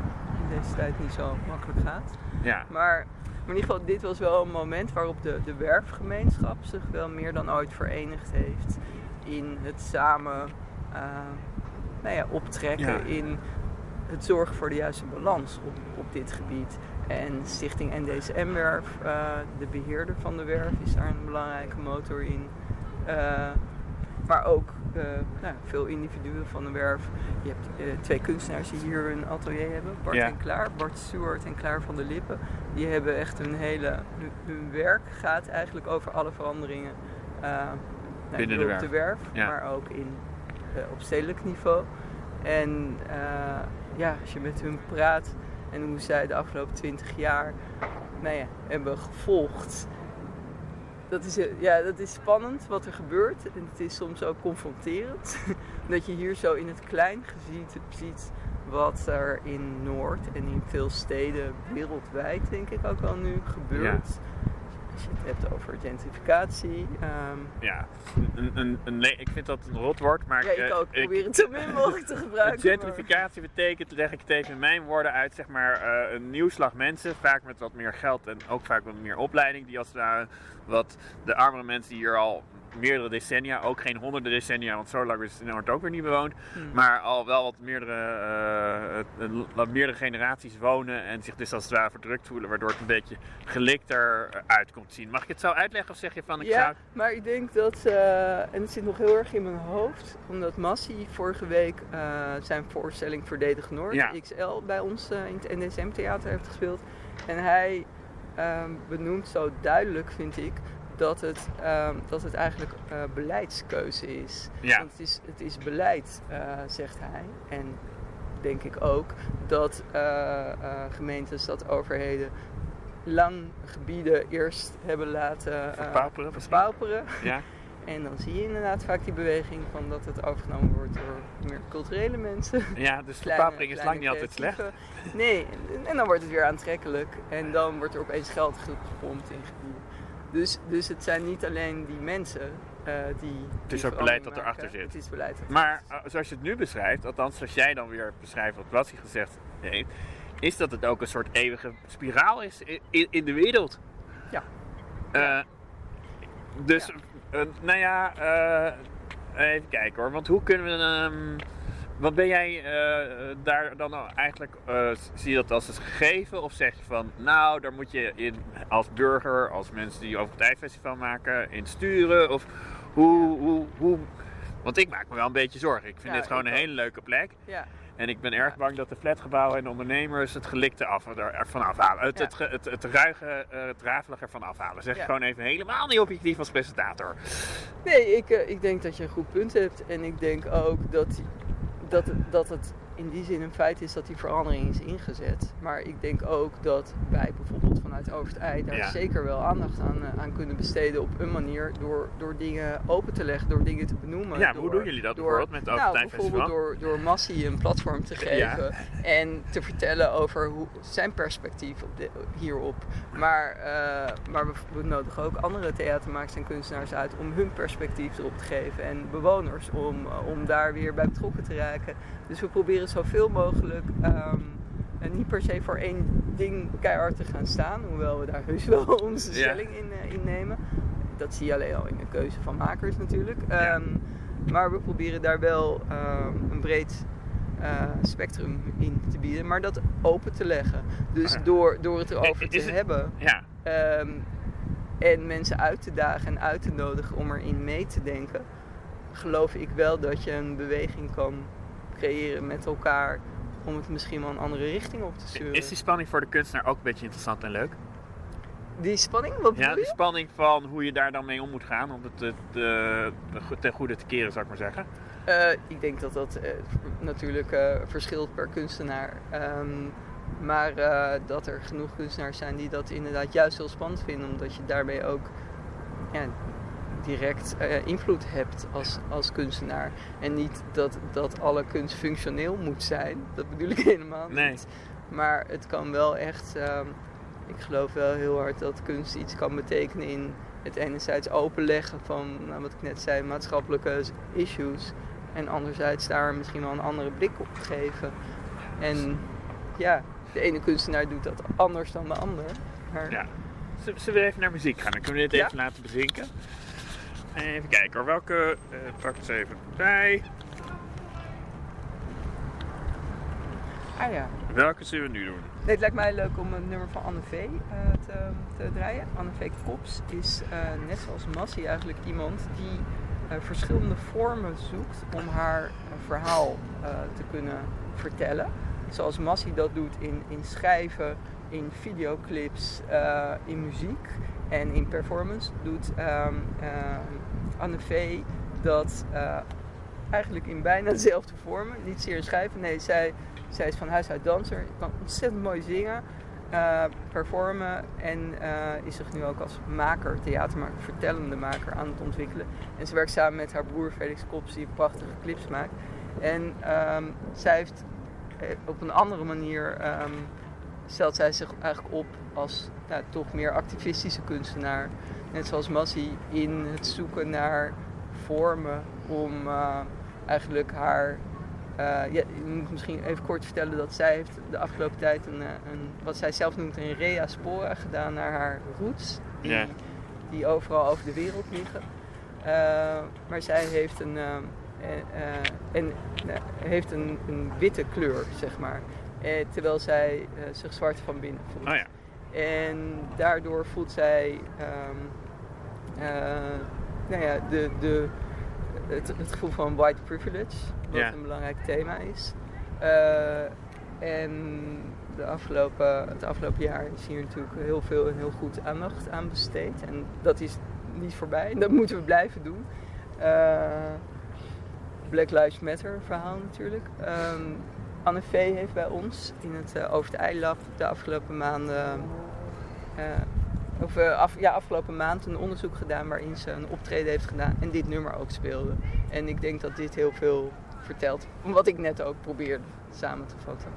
deze tijd niet zo makkelijk gaat. Ja. Maar, maar in ieder geval, dit was wel een moment waarop de, de werfgemeenschap zich wel meer dan ooit verenigd heeft in het samen eh, nou ja, optrekken, Ja. in het zorgen voor de juiste balans op, op dit gebied. En Stichting NDSM-werf, eh, de beheerder van de werf, is daar een belangrijke motor in. Eh, maar ook eh, nou, veel individuen van de werf. Je hebt eh, twee kunstenaars die hier een atelier hebben. Bart Ja. en Klaar, Bart Stewart en Klaar van der Lippen. Die hebben echt hun hele... Hun, hun werk gaat eigenlijk over alle veranderingen. eh, nou, Binnen de werf. op de werf, Ja. maar ook in, op stedelijk niveau. En ja, als je met hun praat en hoe zij de afgelopen twintig jaar nou ja, hebben gevolgd dat is, eh, ja, dat is spannend wat er gebeurt. En het is soms ook confronterend. *laughs* dat je hier zo in het klein geziet, ziet wat er in Noord en in veel steden wereldwijd denk ik ook wel nu gebeurt. Als je het hebt over gentrificatie. ehm, Ja, een, een, een, nee, ik vind dat een rotwoord, maar ja, ik eh, ook. Probeer het zo min mogelijk te *laughs* gebruiken. maar- Gentrificatie betekent, leg ik het even in mijn woorden uit, zeg maar eh, een nieuw slag mensen, vaak met wat meer geld en ook vaak wat meer opleiding, die als het ware wat de armere mensen die hier al meerdere decennia, ook geen honderden decennia, want zo lang is Noord ook weer niet bewoond, Hmm. maar al wel wat meerdere, eh, wat meerdere generaties wonen en zich dus als het ware verdrukt voelen, waardoor het een beetje gelikter uit komt zien. Mag ik het zo uitleggen of zeg je van ik Ja, zou... maar ik denk dat, eh, en het zit nog heel erg in mijn hoofd, omdat Massi vorige week eh, zijn voorstelling Verdedig Noord, Ja. XL, bij ons in het NSM-theater heeft gespeeld. En hij ehm, benoemt zo duidelijk, vind ik, dat het, ehm, dat het eigenlijk eh, beleidskeuze is. Ja. Want het is, het is beleid, eh, zegt hij. En denk ik ook dat eh, gemeentes, dat overheden lang gebieden eerst hebben laten Verpauperen verpauperen. Ja? *laughs* En dan zie je inderdaad vaak die beweging van dat het overgenomen wordt door meer culturele mensen. *laughs* Ja, dus verpaupering is lang niet altijd slecht. Nee, en, en dan wordt het weer aantrekkelijk. En dan wordt er opeens geld gepompt in gebieden. Dus, dus het zijn niet alleen die mensen eh, die. Het is die ook beleid dat erachter zit. Het is beleid. dat Maar uh, zoals je het nu beschrijft, althans zoals jij dan weer beschrijft wat Lassie gezegd heeft, is dat het ook een soort eeuwige spiraal is in, in, de wereld. Ja. Eh, dus, eh, nou ja, eh, even kijken hoor, want hoe kunnen we ehm wat ben jij eh, daar dan nou eigenlijk, eh, zie je dat als een gegeven of zeg je van, nou daar moet je in als burger, als mensen die over het maken, in sturen of hoe, hoe, hoe Want ik maak me wel een beetje zorgen. Ik vind Ja, dit gewoon een hele leuke plek. Ja, En ik ben erg bang dat de flatgebouwen en de ondernemers het gelikte af, er, ervan afhalen. Het, het, het, het ruige, eh, het rafelig ervan afhalen. Zeg ik gewoon even helemaal niet objectief als presentator. Nee, ik, eh, ik denk dat je een goed punt hebt. En ik denk ook dat, dat, dat het in die zin een feit is dat die verandering is ingezet. Maar ik denk ook dat wij bijvoorbeeld vanuit Oost-Ei daar Ja. zeker wel aandacht aan, eh, aan kunnen besteden op een manier. Door, door dingen open te leggen, door dingen te benoemen. Ja, door, hoe doen jullie dat door, bijvoorbeeld met het nou, bijvoorbeeld door, door Massie een platform te Ja. geven. En te vertellen over hoe, zijn perspectief op de- hierop. Maar, eh, maar we, we nodigen ook andere theatermakers en kunstenaars uit om hun perspectief erop te geven. En bewoners om, eh, om daar weer bij betrokken te raken. Dus we proberen zoveel mogelijk ehm, en niet per se voor één ding keihard te gaan staan. Hoewel we daar heus wel *laughs* onze Ja. stelling in, in nemen. Dat zie je alleen al in de keuze van makers natuurlijk. Ja. Ehm, maar we proberen daar wel ehm, een breed eh, spectrum in te bieden, maar dat open te leggen. Dus Ah, door, door het erover Is te het- hebben Ja, en mensen uit te dagen en uit te nodigen om erin mee te denken, geloof ik wel dat je een beweging kan creëren met elkaar om het misschien wel een andere richting op te sturen. is die spanning voor de kunstenaar ook een beetje interessant en leuk? Die spanning, wat Ja, je? spanning van hoe je daar dan mee om moet gaan om het eh, ten goede te keren, zou ik maar zeggen. Eh, ik denk dat dat eh, natuurlijk verschilt per kunstenaar. Ehm, maar dat er genoeg kunstenaars zijn die dat inderdaad juist heel spannend vinden, omdat je daarmee ook ja, direct eh, invloed hebt als, als kunstenaar. En niet dat, dat alle kunst functioneel moet zijn, dat bedoel ik *laughs* helemaal niet. Nee. Maar het kan wel echt, ehm, ik geloof wel heel hard dat kunst iets kan betekenen in het enerzijds openleggen van, nou, wat ik net zei, maatschappelijke issues. En anderzijds daar misschien wel een andere blik op geven. En ja, de ene kunstenaar doet dat anders dan de ander. Maar Ja. Z- Zullen we even naar muziek gaan? Dan kunnen we dit Ja. even laten bezinken. Even kijken hoor. Welke eh pak even bij. ah ja. Welke zullen we nu doen? Nee, het lijkt mij leuk om een nummer van Anne V eh, te, te draaien. Anne V Kops is eh, net zoals Massie eigenlijk iemand die verschillende vormen zoekt om haar verhaal te kunnen vertellen. Zoals Massie dat doet in, in schrijven, in videoclips, eh, in muziek en in performance, doet ehm, ehm, Anne V dat eh, eigenlijk in bijna *laughs* dezelfde vormen. Niet zeer schrijven, nee, zij, zij is van huis uit danser, kan ontzettend mooi zingen, eh, performen en is zich nu ook als maker, theatermaker, vertellende maker aan het ontwikkelen. En ze werkt samen met haar broer Felix Kops, die prachtige clips maakt. En ehm, zij heeft op een andere manier ehm, stelt zij zich eigenlijk op als nou, toch meer activistische kunstenaar. Net zoals Massie in het zoeken naar vormen om eh, eigenlijk haar. eh, ja, je moet misschien even kort vertellen dat zij heeft de afgelopen tijd een, eh, een wat zij zelf noemt een rea spora gedaan naar haar roots. Die, Ja. die overal over de wereld liggen. Eh, maar zij heeft een, en, eh, heeft een, een witte kleur, zeg maar. Eh, terwijl zij eh, zich zwart van binnen voelt. Oh ja. En daardoor voelt zij ehm, eh, nou ja, de, de, het, het gevoel van white privilege, wat een belangrijk thema is. En de afgelopen, het afgelopen jaar is hier natuurlijk heel veel en heel goed aandacht aan besteed. En dat is niet voorbij en dat moeten we blijven doen. Black Lives Matter verhaal natuurlijk. Ehm, Anne V heeft bij ons in het uh, Over de afgelopen maanden, af, ja, afgelopen maand een onderzoek gedaan waarin ze een optreden heeft gedaan en dit nummer ook speelde. En ik denk dat dit heel veel vertelt, wat ik net ook probeerde samen te vatten.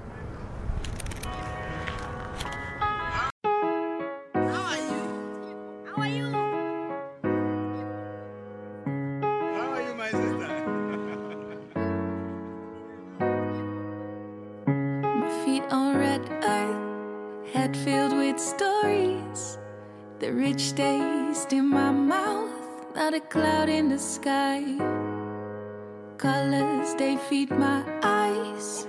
Stories. The rich taste in my mouth, not a cloud in the sky. Colors, they feed my eyes.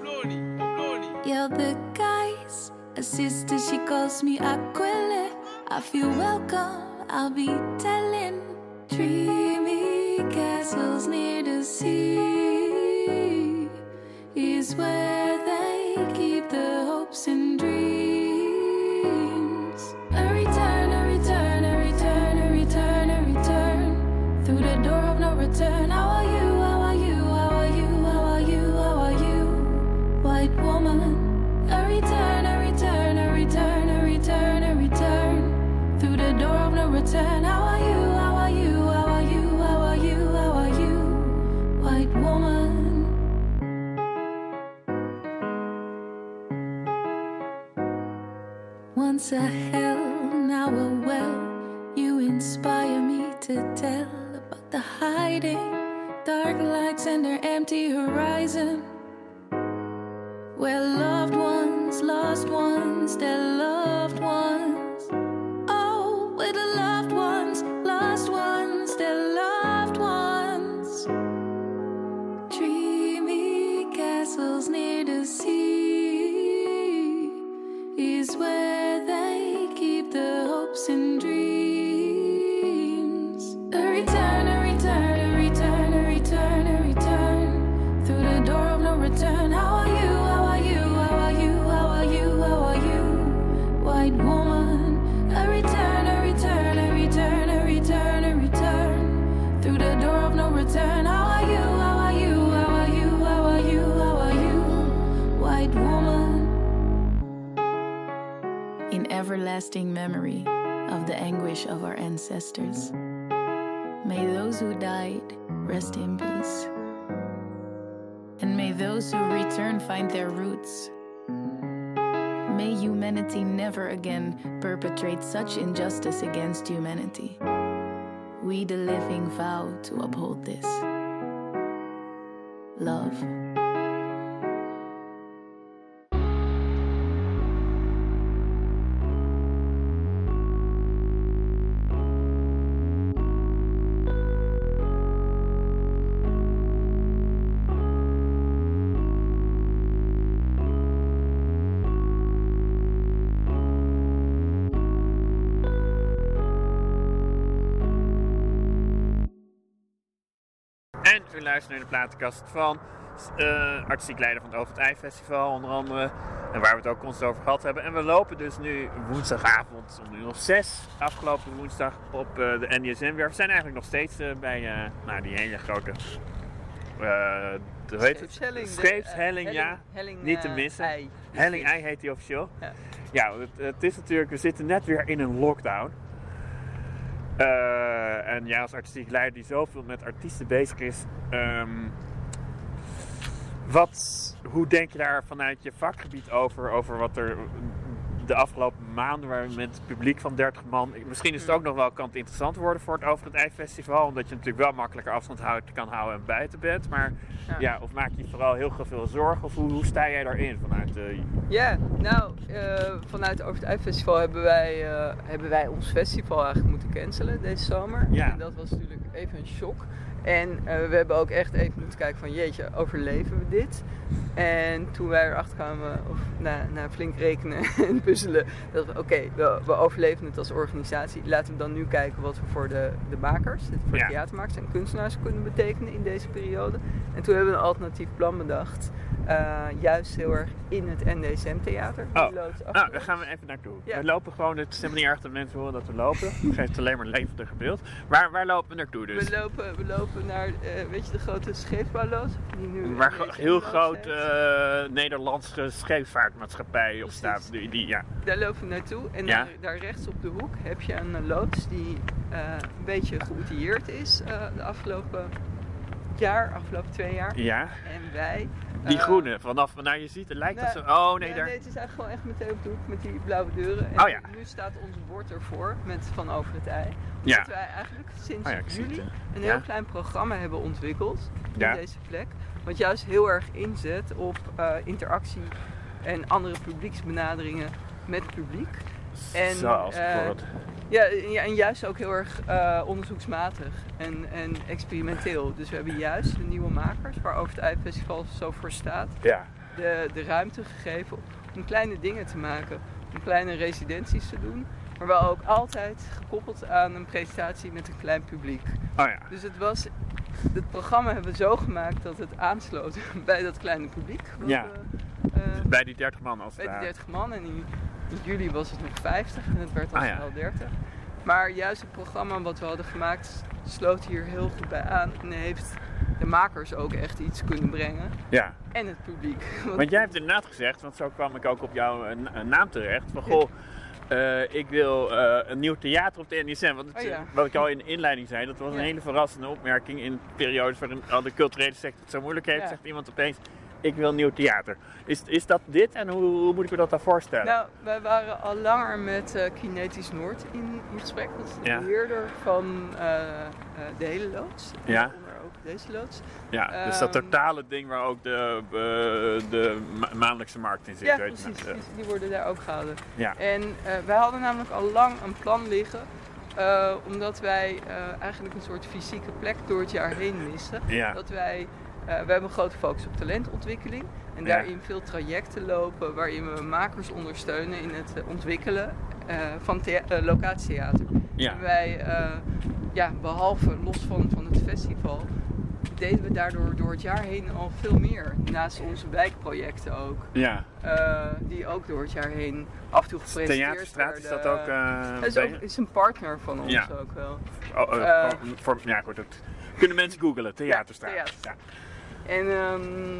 Yeah, the guys. A sister, she calls me Aquile. I feel welcome, I'll be telling. Empty horizon. Everlasting memory of the anguish of our ancestors, may those who died rest in peace. And may those who return find their roots. May humanity never again perpetrate such injustice against humanity. We, the living, vow to uphold this. Love. En u luistert naar de platenkast van eh artistiek leider van het Over het Ei Festival, onder andere. En waar we het ook constant over gehad hebben. En we lopen dus nu woensdagavond om uur of zes, afgelopen woensdag, op eh, de NDSM weer. We zijn eigenlijk nog steeds eh, bij nou, die hele grote. hoe heet het? Scheepshelling. ja. Helling, Niet te missen. ei. Helling Ei heet die officieel. Ja. Ja, het, het is natuurlijk, we zitten net weer in een lockdown. Eh, en ja, als artistiek leider die zoveel met artiesten bezig is. ehm, wat, hoe denk je daar vanuit je vakgebied over? Over wat er de afgelopen maanden, waar we met het publiek van 30 man. Misschien is het ook nog wel kan het interessant worden voor het Over het Ei Festival. Omdat je natuurlijk wel makkelijker afstand houdt, kan houden en buiten bent. Maar ja. Ja. of maak je vooral heel veel zorgen? Of hoe, hoe sta jij daarin vanuit de. Ja, nou, eh, vanuit Over het Eifestival hebben wij, eh, hebben wij ons festival eigenlijk moeten cancelen deze zomer. Ja. En dat was natuurlijk even een shock. En eh, we hebben ook echt even moeten kijken van jeetje, overleven we dit? En toen wij erachter kwamen, of na, na flink rekenen *laughs* en puzzelen, dat we oké, we, we overleven het als organisatie. Laten we dan nu kijken wat we voor de, de makers, voor Ja. de theatermakers en kunstenaars kunnen betekenen in deze periode. En toen hebben we een alternatief plan bedacht. eh, juist heel erg in het NDSM-theater. Oh, Nou, daar gaan we even naartoe. Ja. We lopen gewoon, het is helemaal niet erg dat mensen horen dat we lopen. Het geeft alleen maar een levendiger beeld. Waar, waar lopen we naartoe dus? We lopen, we lopen naar, eh, weet je, de grote scheepsbouwloos? Die nu Waar heel groot uh, Nederlandse scheepvaartmaatschappij op staat. Die, die, ja. Daar lopen we naartoe. En Ja. daar, daar rechts op de hoek heb je een eh, loods die eh, een beetje geoutilleerd is eh, de afgelopen jaar, afgelopen twee jaar. ja, En wij... die eh, groene. Vanaf, nou je ziet, het lijkt nee, dat zo... Oh nee, ja, daar... nee, het is eigenlijk gewoon echt meteen op de hoek met die blauwe deuren. En Oh ja. nu staat ons bord ervoor met Van Over het Ei. Ja. Dat wij eigenlijk sinds Oh juli een heel klein programma hebben ontwikkeld op Ja. deze plek. Wat juist heel erg inzet op eh, interactie en andere publieksbenaderingen met het publiek. En, Zoals eh, bijvoorbeeld. Ja, en juist ook heel erg eh, onderzoeksmatig en, en experimenteel. Dus we hebben juist de nieuwe makers, waar Over het Ei Festival zo voor staat, Ja. de, de ruimte gegeven om kleine dingen te maken. Om kleine residenties te doen. Maar wel ook altijd gekoppeld aan een presentatie met een klein publiek. Oh ja. Dus het was het programma hebben we zo gemaakt dat het aansloot *laughs* bij dat kleine publiek. wat Ja. we, eh, Bij die 30 man als het bij die ware. 30 man en in, in juli was het nog 50 en het werd al Ah, ja. snel 30. Maar juist het programma wat we hadden gemaakt sloot hier heel goed bij aan en heeft de makers ook echt iets kunnen brengen. Ja. En het publiek. Want jij hebt inderdaad gezegd, want zo kwam ik ook op jouw eh, na- naam terecht. Van goh, eh, ik wil eh, een nieuw theater op de NSM. Want het, Oh ja. wat ik al in de inleiding zei, dat was een hele verrassende opmerking in periodes waarin al de culturele sector het zo moeilijk heeft. Ja. Zegt iemand opeens, ik wil een nieuw theater. Is, is dat dit en hoe, hoe moet ik me dat dan voorstellen? Nou, wij waren al langer met eh, Kinetisch Noord in, in gesprek. Dat is de Ja. beheerder van eh, de hele loods. Ja. Onder ook deze loods. ja, dus dat ehm, totale ding waar ook de, de ma- maandelijkse markt in zit. Ja, weet precies. Die, die worden daar ook gehouden. Ja. En wij hadden namelijk al lang een plan liggen. omdat wij eigenlijk een soort fysieke plek door het jaar heen missen. Ja. Dat wij, we hebben een grote focus op talentontwikkeling. En daarin veel trajecten lopen waarin we makers ondersteunen in het eh, ontwikkelen eh, van thea- eh, locatietheater. Ja. Wij, eh, ja, behalve los van, van het festival, deden we daardoor door het jaar heen al veel meer. Naast onze wijkprojecten ook. ja. eh, die ook door het jaar heen af en toe gepresenteerd Theaterstraat, is dat ook... eh, is, ook, is een partner van ons Ja. ook wel. Oh, eh, Eh, voor- voor, ja, goed. Dat kunnen mensen googlen. Theaterstraat. Ja, Ja, En ehm,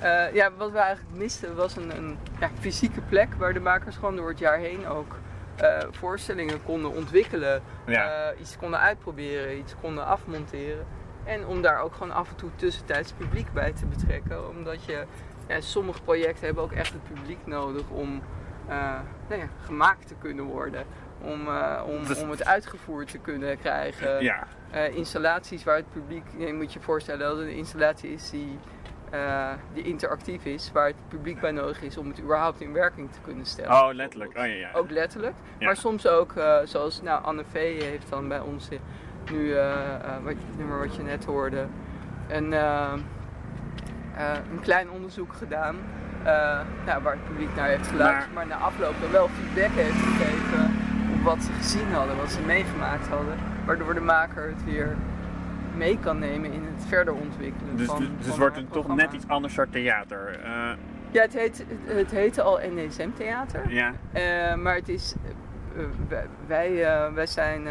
eh, ja, wat we eigenlijk misten was een, een ja, fysieke plek waar de makers gewoon door het jaar heen ook eh, voorstellingen konden ontwikkelen. Ja. eh, iets konden uitproberen, iets konden afmonteren. En om daar ook gewoon af en toe tussentijds publiek bij te betrekken. Omdat je, ja, sommige projecten hebben ook echt het publiek nodig om nou ja, gemaakt te kunnen worden. Om, eh, om, om het uitgevoerd te kunnen krijgen ja. eh, installaties waar het publiek, je moet je voorstellen dat het een installatie is die, eh, die interactief is, waar het publiek bij nodig is om het überhaupt in werking te kunnen stellen. Oh, letterlijk. Oh, ja, ja. Ook letterlijk, Ja. maar soms ook eh, zoals nou, Anne V heeft dan bij ons eh, nu, eh, eh, wat, het nummer wat je net hoorde, een, eh, eh, een klein onderzoek gedaan. Nou, waar het publiek naar heeft geluisterd, maar, na afloop dan wel feedback heeft gegeven op wat ze gezien hadden, wat ze meegemaakt hadden. Waardoor de maker het weer mee kan nemen in het verder ontwikkelen Dus, van, dus van wordt het toch net iets anders soort theater. Eh, Ja, het, heet, het, het heette al NDSM Theater. ja. Eh, maar het is, wij, wij zijn,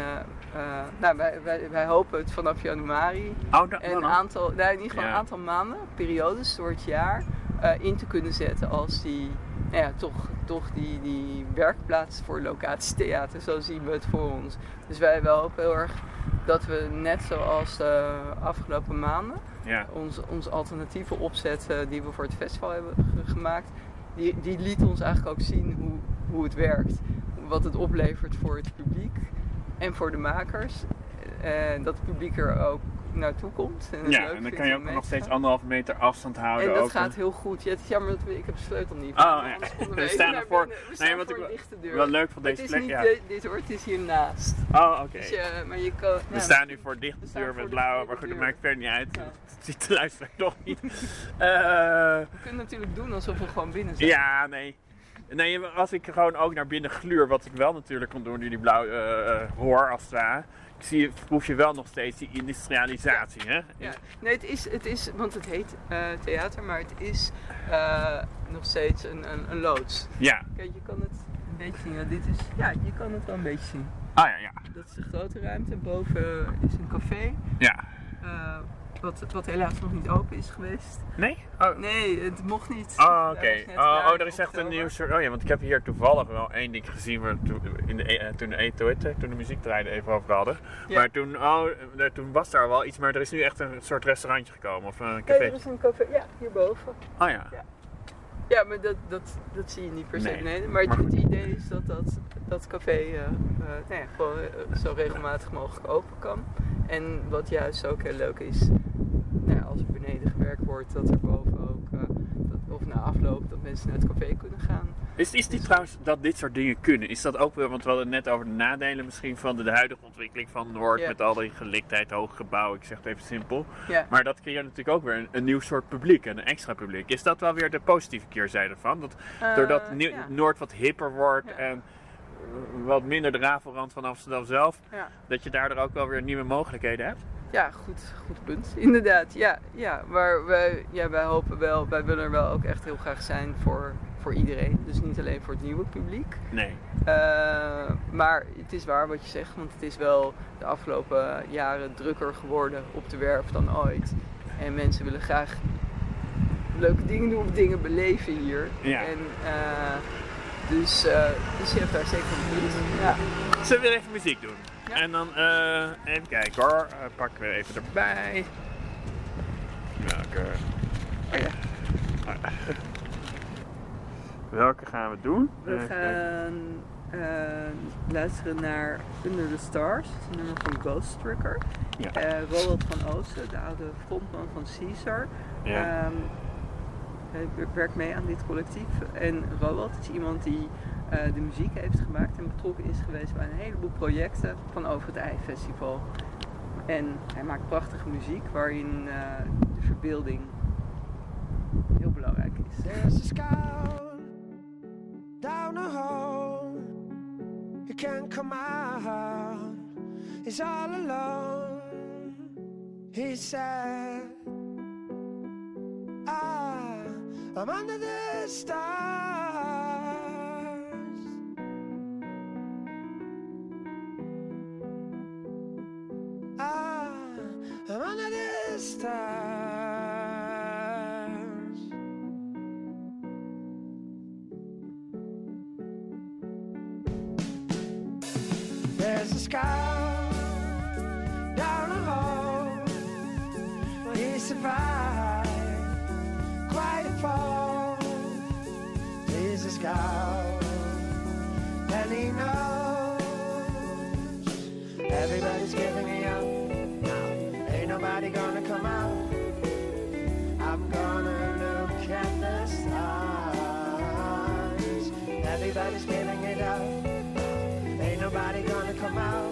nou, wij, wij, wij hopen het vanaf januari Oh, een aantal, nou, in ieder geval Ja. een aantal maanden, periodes door het jaar, eh, in te kunnen zetten als die, nou ja, toch, toch die, die werkplaats voor locatietheater, zo zien we het voor ons. Dus wij hopen heel erg dat we net zoals de afgelopen maanden Ja. onze, onze alternatieve opzet eh, die we voor het festival hebben ge- gemaakt, die, die liet ons eigenlijk ook zien hoe, hoe het werkt. Wat het oplevert voor het publiek en voor de makers. En dat het publiek er ook naartoe komt. En Ja, en dan kan je ook nog te steeds anderhalve meter afstand houden. En dat gaat heel goed. Ja, het is jammer dat we, ik heb de sleutel niet. Oh, ja. *laughs* We staan ervoor-. We Nee, wat voor ik deur. Wel leuk van deze is plek, niet ja. de- dit hoor, het is hiernaast. Oh, oké. Dus je, maar je kan, We staan nu voor dichte deur met de blauw, dichte maar goed, dat maakt verder niet uit. Ja. Het *laughs* ziet de luisteraar toch niet. *laughs* Eh, We kunnen natuurlijk doen alsof we gewoon binnen zijn. ja, nee. Nee, als ik gewoon ook naar binnen gluur, wat ik wel natuurlijk kon doen, nu die blauw eh, eh, hoor als het ware. Ik zie, proef je wel nog steeds die industrialisatie, hè? Ja. Nee, het is, het is, want het heet eh, theater, maar het is nog steeds een, een, een loods. Ja. Kijk, je kan het een beetje zien. want Dit is, ja, je kan het wel een beetje zien. Ah ja, ja. Dat is de grote ruimte. Boven is een café, Ja. Wat, wat helaas nog niet open is geweest. Nee? Oh, Nee, het mocht niet. Oh, Daar oké. Oh, oh, er is echt een nieuw soort. Oh ja, want ik heb hier toevallig wel één ding gezien waar toen, in de, eh, toen, de, toen, het, toen de muziek draaide even over hadden. Ja. Maar toen, oh, toen was daar wel iets, maar er is nu echt een soort restaurantje gekomen of een Nee, café. er is een café, ja, hierboven. Oh ja. Ja, maar dat, dat, dat zie je niet per se Nee, beneden. Maar, maar het, idee is dat dat, dat café eh, eh, ja, gewoon zo regelmatig mogelijk open kan. En wat juist ook heel leuk is, nou ja, als er beneden gewerkt wordt, dat er boven ook, eh, dat, of na afloop, dat mensen naar het café kunnen gaan. Is, is die trouwens dat dit soort dingen kunnen? Is dat ook wel, want we hadden het net over de nadelen misschien van de, de huidige ontwikkeling van Noord met al die geliktheid, hoge gebouwen, ik zeg het even simpel. Maar dat creëert natuurlijk ook weer een, een nieuw soort publiek, een extra publiek. Is dat wel weer de positieve keerzijde van? Dat doordat Eh, Nieuw- ja. Noord wat hipper wordt en eh, wat minder de rafelrand van Amsterdam zelf, dat je daardoor ook wel weer nieuwe mogelijkheden hebt? Ja, goed, goed punt. *laughs* Inderdaad, ja. ja. Maar wij, ja, wij hopen wel, wij willen er wel ook echt heel graag zijn voor, voor iedereen. Dus niet alleen voor het nieuwe publiek. Nee. Eh, maar het is waar wat je zegt, want het is wel de afgelopen jaren drukker geworden op de werf dan ooit. En mensen willen graag leuke dingen doen of dingen beleven hier. Ja. En, eh, dus, eh, dus je hebt daar zeker een punt. Ja. Zullen we weer even muziek doen? Ja. En dan eh, even kijken hoor. Uh, pakken we even erbij. Welke? Oh ja. *laughs* Welke gaan we doen? We Even gaan eh, luisteren naar Under the Stars, het nummer van Ghost Trucker. Ja. Eh, Roald van Oosten, de oude frontman van Caesar. Ja. Ehm, hij wer- werkt mee aan dit collectief. En Roald is iemand die eh, de muziek heeft gemaakt en betrokken is geweest bij een heleboel projecten van Over het IJ Festival. En hij maakt prachtige muziek waarin eh, de verbeelding heel belangrijk is. There's a scout down hall. He can't come out. He's all alone. He's sad. Ah, I'm under the. Stars. There's a scout down the hall. He survived quite a fall. He's a scout, and he knows nobody gonna come out. I'm gonna look at the stars. Everybody's giving it up. Ain't nobody gonna come out.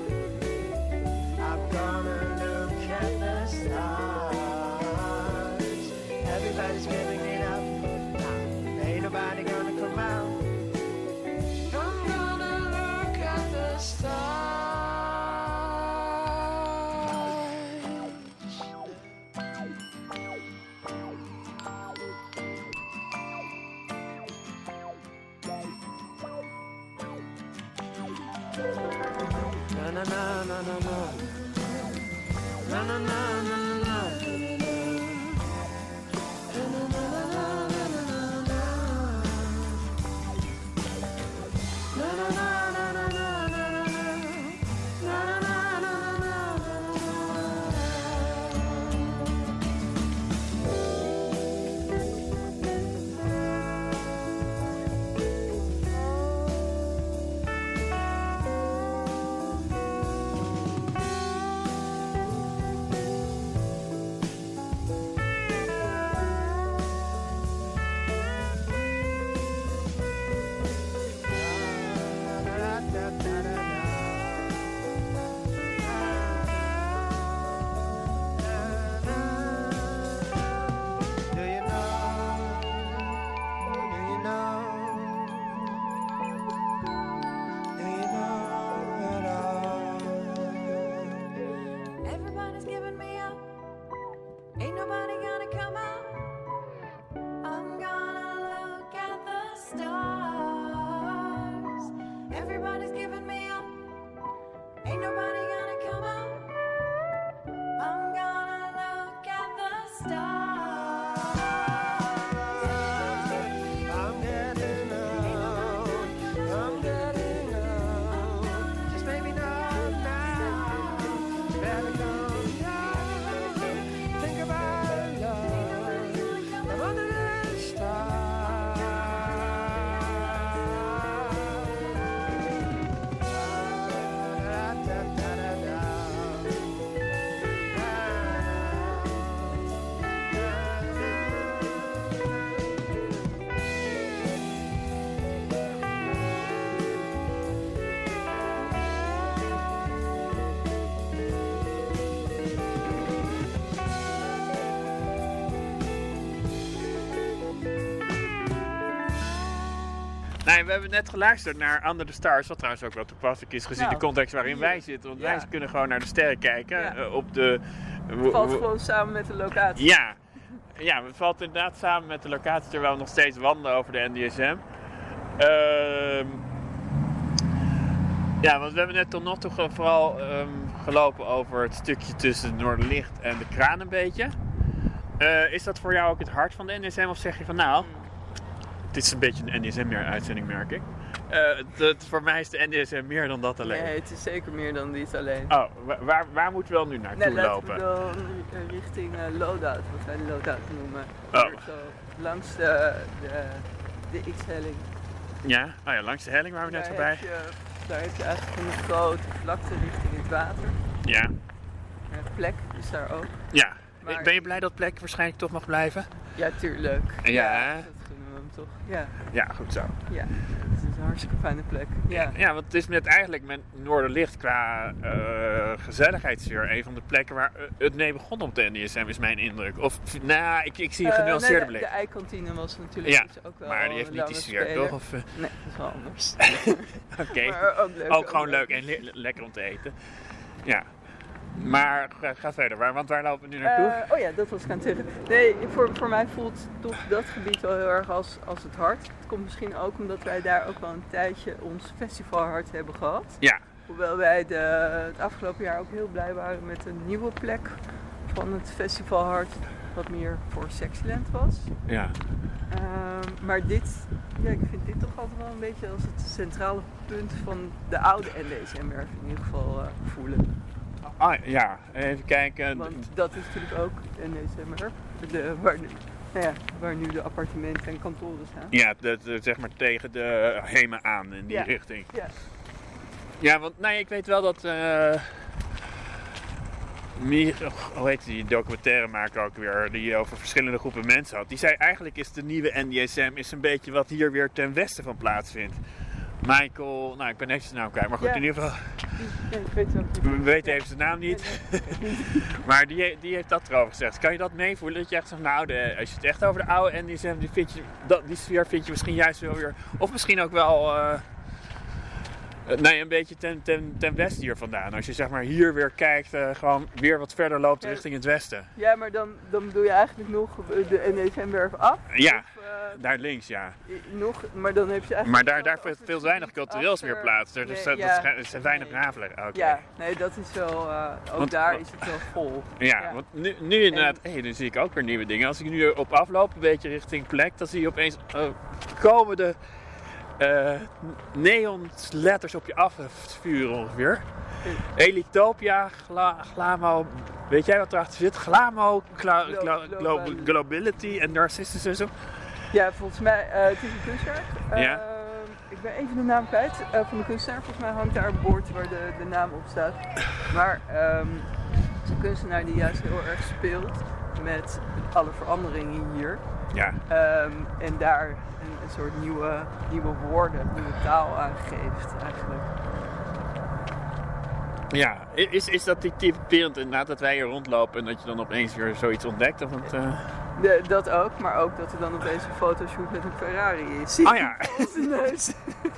Nee, we hebben net geluisterd naar Under the Stars, wat trouwens ook wel toepasselijk is gezien Nou, de context waarin hier. wij zitten. Want Ja. wij kunnen gewoon naar de sterren kijken eh, op de... Het valt gewoon samen met de locatie. Ja. ja, het valt inderdaad samen met de locatie terwijl we nog steeds wandelen over de NDSM. Ehm, ja, want we hebben net tot nog toe vooral ehm, gelopen over het stukje tussen het Noorderlicht en de kraan een beetje. Eh, is dat voor jou ook het hart van de NDSM of zeg je van nou, het is een beetje een NDSM-uitzending merk ik. Eh, het- het- voor mij is de NDSM meer dan dat alleen. Nee, het is zeker meer dan dit alleen. Oh, wa- waar, waar moeten we dan nu naartoe Nee, laten lopen? we dan ri- richting eh, Loadout, wat wij Loadout noemen. Oh. Zo, langs de, de, de X-helling. Ja, oh ja, langs de helling waar we net voorbij. Daar heb je eigenlijk een grote vlakte richting het water. Ja, Eh, plek is daar ook. ja. Maar- Ben je blij dat plek waarschijnlijk toch mag blijven? Ja, tuurlijk. Ja? dat gunnen we hem toch. Ja, Ja, goed zo. ja. Het is een hartstikke fijne plek. Ja. Ja, want het is met eigenlijk met Noorderlicht qua eh gezelligheidssfeer een van de plekken waar eh, het mee begon op de NDSM, is mijn indruk. Of, nou, ik, ik zie een Eh, genuanceerde nee, blik. de, eikantine was natuurlijk Ja, dus ook wel maar die heeft niet die sfeer, toch? Of, Nee, dat is wel anders. *laughs* Oké, *laughs* ook leuk. ook gewoon leuk en le- lekker om te eten. Ja, maar ga, ga verder, waar, want waar lopen we nu naartoe? Eh, oh ja, dat was ik aan het zeggen. Nee, voor, voor mij voelt toch dat gebied wel heel erg als, als het hart. Het komt misschien ook omdat wij daar ook wel een tijdje ons festivalhart hebben gehad. ja, Hoewel wij de, het afgelopen jaar ook heel blij waren met een nieuwe plek van het festivalhart. Wat meer voor Sexyland was. ja. Ehm, maar dit, ja, ik vind dit toch altijd wel een beetje als het centrale punt van de oude NDSM-werf in ieder geval eh, voelen. Ah, ja, even kijken. Want dat is natuurlijk ook NDSM-werf, de, waar, nu- nou ja, waar nu de appartementen en kantoren staan. Ja, de, de- zeg maar tegen de Hema aan in die Ja. richting. Ja. Ja, want nee, ik weet wel dat. eh och, hoe heet die documentairemaker ook weer, die over verschillende groepen mensen had. Die zei eigenlijk is de nieuwe NDSM is een beetje wat hier weer ten westen van plaatsvindt. Michael, nou ik ben even zijn naam kwijt, maar goed, Ja. in ieder geval, Ja, ik weet het ook niet. we weten even zijn naam niet. *laughs* Maar die, die heeft dat erover gezegd. Kan je dat meevoelen? Dat je echt zegt, nou, de, als je het echt over de oude NDSM, die, vind je, dat, die sfeer vind je misschien juist wel weer, of misschien ook wel, eh, nee, een beetje ten, ten, ten westen hier vandaan. Als je zeg maar hier weer kijkt, eh, gewoon weer wat verder loopt Ja. richting het westen. Ja, maar dan, dan bedoel je eigenlijk nog de NDSM-werf af? Ja, Of, eh, daar links, ja. nog, maar dan heb je eigenlijk... Maar daar, daar over veel, weinig cultureels meer plaats. Er, dus dat, ja. dat zijn weinig Nee. Ja, nee, dat is wel... eh, ook Want- daar is het wel vol. Ja, Ja. want nu, nu inderdaad, hé, nu zie ik ook weer nieuwe dingen. Als ik nu op afloop, een beetje richting plek, dan zie je opeens eh, komen de eh neonletters op je afvuren ongeveer. Elitopia, gla, Glamo, weet jij wat erachter zit? Glamo, gla, Glo- gla- glo- global- Globality en Narcissism. Ja, volgens mij, eh, het is een kunstenaar. Ja. Ehm, ik ben even de naam kwijt eh, van de kunstenaar. Volgens mij hangt daar een bord waar de, de naam op staat. Maar ehm, het is een kunstenaar die juist heel erg speelt met alle veranderingen hier. Ja, Ehm, en daar een, soort nieuwe, nieuwe woorden, nieuwe taal aan geeft eigenlijk. ja. Is, is dat die typerend inderdaad dat wij hier rondlopen en dat je dan opeens weer zoiets ontdekt? Of het, eh, De, dat ook, maar ook dat er dan opeens een fotoshoot met een Ferrari is. Oh ja. *laughs* Neus.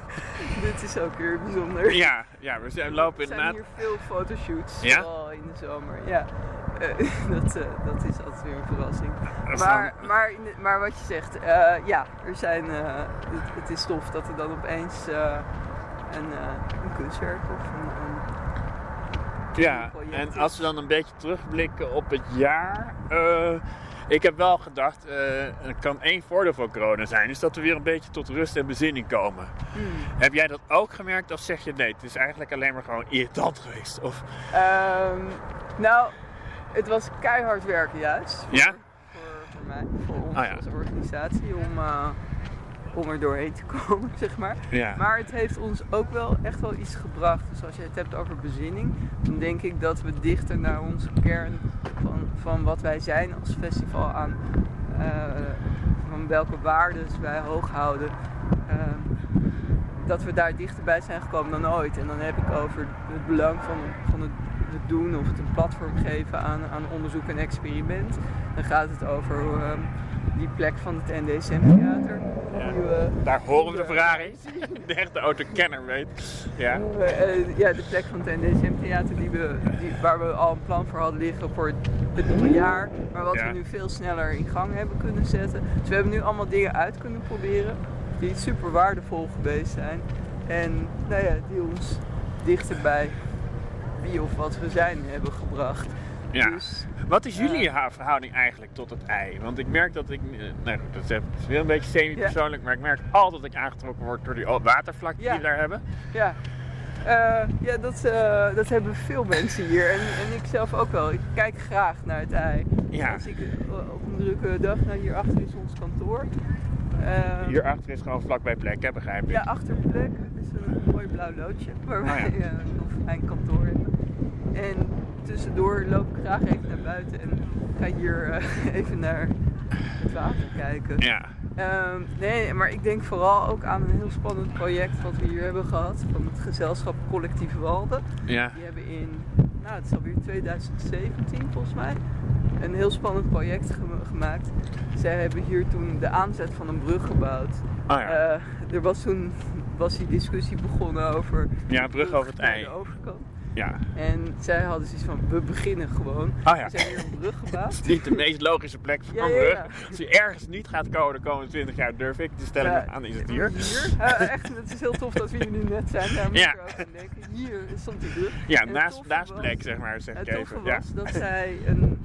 *laughs* Dit is ook weer bijzonder. ja, ja, we zijn, lopen Er zijn inderdaad. hier veel fotoshoots, Ja? vooral in de zomer. Ja, Eh, *laughs* dat, eh, dat is altijd weer een verrassing. Maar, maar, maar wat je zegt, eh, ja, er zijn, het, het is tof dat er dan opeens een, een kunstwerk of een, een Ja, en als we dan een beetje terugblikken op het jaar. Ik heb wel gedacht, er kan één voordeel van corona zijn, is dat we weer een beetje tot rust en bezinning komen. Hmm. Heb jij dat ook gemerkt of zeg je nee, het is eigenlijk alleen maar gewoon irritant geweest? Of, Ehm, nou, het was keihard werken juist. Ja? Voor, voor mij, voor Ah, ja. als organisatie, om, eh, om er doorheen te komen, *laughs* zeg maar. ja. Maar het heeft ons ook wel echt wel iets gebracht. Dus als je het hebt over bezinning, dan denk ik dat we dichter naar onze kern van, van wat wij zijn als festival aan, eh, van welke waarden wij hoog houden. eh, dat we daar dichterbij zijn gekomen dan ooit. En dan heb ik over het belang van, van het, het doen of het een platform geven aan, aan onderzoek en experiment. Dan gaat het over ehm, die plek van het NDSM-theater. Ja. Daar horen we de Ferrari. *laughs* De echte autokenner weet. Ja. Eh, ja, de plek van het NDSM Theater die we, die, waar we al een plan voor hadden liggen voor het, het nieuwe jaar. Maar wat Ja. we nu veel sneller in gang hebben kunnen zetten. Dus we hebben nu allemaal dingen uit kunnen proberen die super waardevol geweest zijn. En nou ja, die ons dichter bij wie of wat we zijn hebben gebracht. Ja. Dus, Wat is jullie verhouding eigenlijk tot het ei? Want ik merk dat ik, eh, nou goed, dat is weer een beetje semi-persoonlijk, maar ik merk altijd dat ik aangetrokken word door die watervlakte die we daar hebben. Ja, Eh, ja dat, eh, dat hebben veel mensen hier. En, en ik zelf ook wel. Ik kijk graag naar het ei. Ja. Als ik op een drukke dag naar hierachter is ons kantoor. Eh, Hierachter is gewoon vlakbij plek, hè, begrijp ik. Ja, achter plek is een mooi blauw loodje *laughs* waar Oh wij ja. eh, een fijn kantoor hebben. En tussendoor loop ik graag even naar buiten en ga hier eh, *laughs* even naar het water kijken. Ja. Ehm, nee, maar ik denk vooral ook aan een heel spannend project wat we hier hebben gehad van het gezelschap Collectief Walden. Ja. Die hebben in, nou het is alweer 2017 volgens mij, een heel spannend project gema- gemaakt. Zij hebben hier toen de aanzet van een brug gebouwd. Oh ja. Eh, er was toen was die discussie begonnen over Ja, brug over het ei. de overkant. Ja. En zij hadden zoiets van, we beginnen gewoon. Oh ja. We zijn hier een brug gebouwd. Het is niet de meest logische plek voor Ja, een ja, brug. ja. Als je ergens niet gaat komen de komende 20 jaar, durf ik te stellen Ja, aan, is het hier. Eh, echt, het is heel tof dat we hier nu net zijn. Daar moet Ja. ik ook aan denken. Hier stond die brug. Ja, En naast, naast was- plek, zeg maar, zeg ik Het toffe even. Ja. was dat zij een...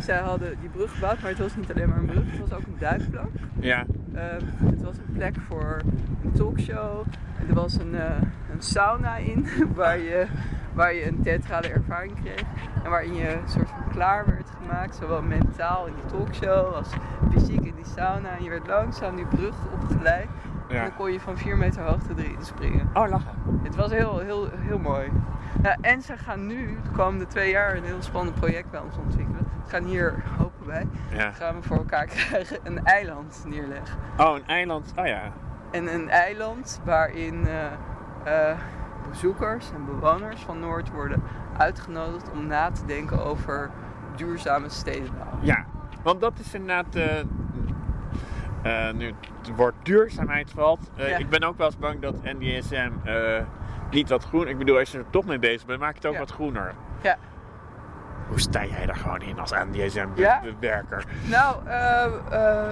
Zij hadden die brug gebouwd, maar het was niet alleen maar een brug. Het was ook een duikplank. Ja. Eh, het was een plek voor een talkshow. Er was een, eh, een sauna in *laughs* waar je, waar je een theatrale ervaring kreeg. En waarin je een soort van klaar werd gemaakt, zowel mentaal in die talkshow als fysiek in die sauna. En je werd langzaam die brug opgeleid. En Ja. dan kon je van 4 meter hoogte erin springen. Oh, lachen. Het was heel, heel, heel mooi. Ja, en ze gaan nu de komende twee jaar een heel spannend project bij ons ontwikkelen. Ze gaan hier, hopen wij, Ja. gaan we voor elkaar *laughs* krijgen een eiland neerleggen. Oh, een eiland. Oh ja. En een eiland waarin eh, eh, bezoekers en bewoners van Noord worden uitgenodigd om na te denken over duurzame stedenbouw. Ja, want dat is inderdaad. eh, eh, nu het woord duurzaamheid valt. Eh, Ja. Ik ben ook wel eens bang dat NDSM niet wat groen. Ik bedoel, als je er toch mee bezig bent, maak het ook Ja. wat groener. Ja. Hoe sta jij daar gewoon in als Ja? NDSM-werker? Nou,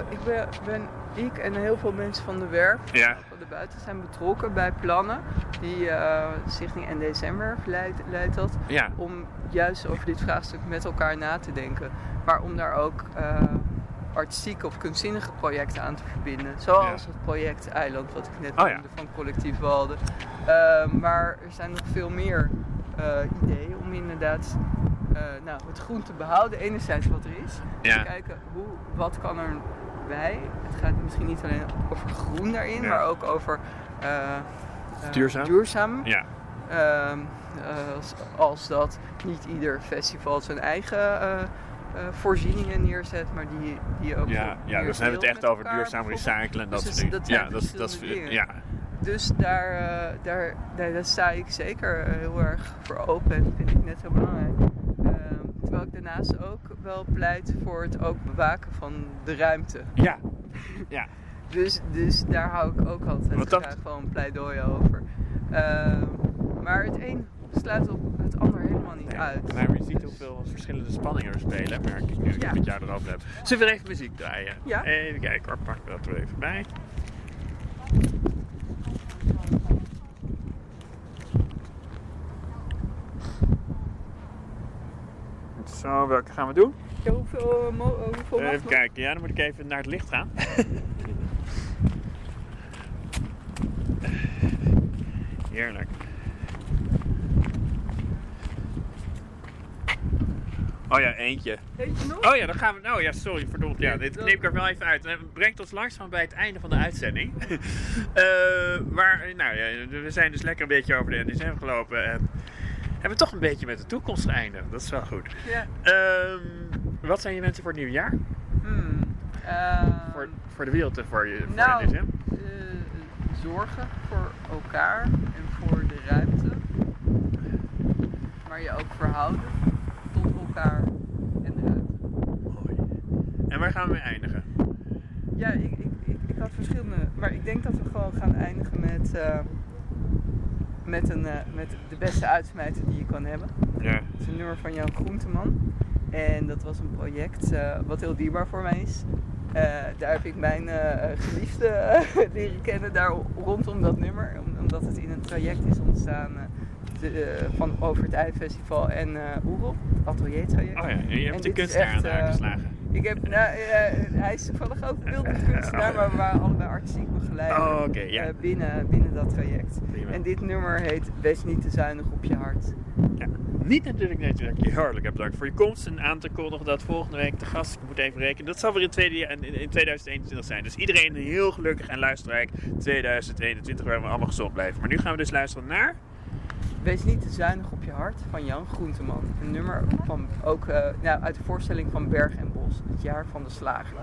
ik ben, ben ik en heel veel mensen van de werf Ja. Buiten zijn betrokken bij plannen die de Stichting NDSM-werf leidt, leidt dat. Ja. Om juist over dit vraagstuk met elkaar na te denken. Maar om daar ook eh, artistieke of kunstzinnige projecten aan te verbinden. Zoals Ja. het project Eiland, wat ik net Oh ja. noemde van Collectief Walden. Eh, maar er zijn nog veel meer ideeën om inderdaad nou, het groen te behouden. Enerzijds wat er is. Ja. Te kijken hoe, wat kan er bij. Het gaat misschien niet alleen over groen daarin, Ja. maar ook over eh, eh, Duurzaam? duurzaam. Ja. Ehm, eh, als, als dat niet ieder festival zijn eigen eh, eh, voorzieningen neerzet, maar die, die ook. Ja, ja, dus dan hebben we het echt over duurzaam recyclen en dat Dus soort dingen. dat ja, dat is, dat ja. Dus daar, eh, daar, daar, daar sta ik zeker heel erg voor open en vind ik net heel belangrijk. Ik daarnaast ook wel pleit voor het ook bewaken van de ruimte. Ja. *laughs* Ja. Dus, dus daar hou ik ook altijd Wat dat- graag wel een pleidooi over. Ehm, maar het een sluit op het ander helemaal niet uit. Maar je ziet hoeveel verschillende spanningen er spelen, merk ik nu ik het met jou erover heb. Zullen we even muziek draaien? Ja. Even kijken hoor, pak dat er even bij. Zo, welke gaan we doen? Ja, hoeveel, eh, eh, hoeveel Even kijken, ja, dan moet ik even naar het licht gaan. *laughs* Heerlijk. Oh ja, eentje. Eentje nog? Oh ja, dan gaan we. Nou ja, sorry, verdomd. Ja, dit knip ik er wel even uit. Het brengt ons langzaam bij het einde van de uitzending. *laughs* Eh, waar, nou ja, we zijn dus lekker een beetje over de NDSM gelopen. En hebben toch een beetje met de toekomst geëindigd. Dat is wel goed. Ja. Ehm, wat zijn je wensen voor het nieuwe jaar? Hmm. Ehm, Voor, voor de wereld en voor, je, voor Nou, eh, zorgen voor elkaar en voor de ruimte. Maar je ook verhouden tot elkaar en de ruimte. En waar gaan we mee eindigen? Ja, ik, ik, ik, ik had verschillende. Maar ik denk dat we gewoon gaan eindigen met, eh, met, een, eh, met de beste uitsmijter die je kan hebben. Ja. Het is een nummer van Jan Groenteman. En dat was een project eh, wat heel dierbaar voor mij is. Eh, daar heb ik mijn geliefde *laughs* leren kennen daar rondom dat nummer. Om- omdat het in een traject is ontstaan de, van over het IJfestival en eh Oerop, het ateliertraject. Oh ja, en je En hebt de dit is kunstenaar aan aangeslagen. Ik heb, nou, eh, hij is toevallig ook beeldend kunstenaar, maar we waren allebei artistiek begeleid Oh, eh, binnen, binnen dat traject. Prima. En dit nummer heet Wees niet te zuinig op je hart. Ja. Niet natuurlijk ik je hartelijk heb bedankt voor je komst en aan te kondigen dat volgende week de gast, ik moet even rekenen, dat zal weer in, tweede, jaar- in, in 2021 zijn. Dus iedereen heel gelukkig en luisterrijk 2021 waar we allemaal gezond blijven. Maar nu gaan we dus luisteren naar... Wees niet te zuinig op je hart van Jan Groenteman. Een nummer van, ook eh, nou, uit de voorstelling van Berg en Bos, het jaar van de slager.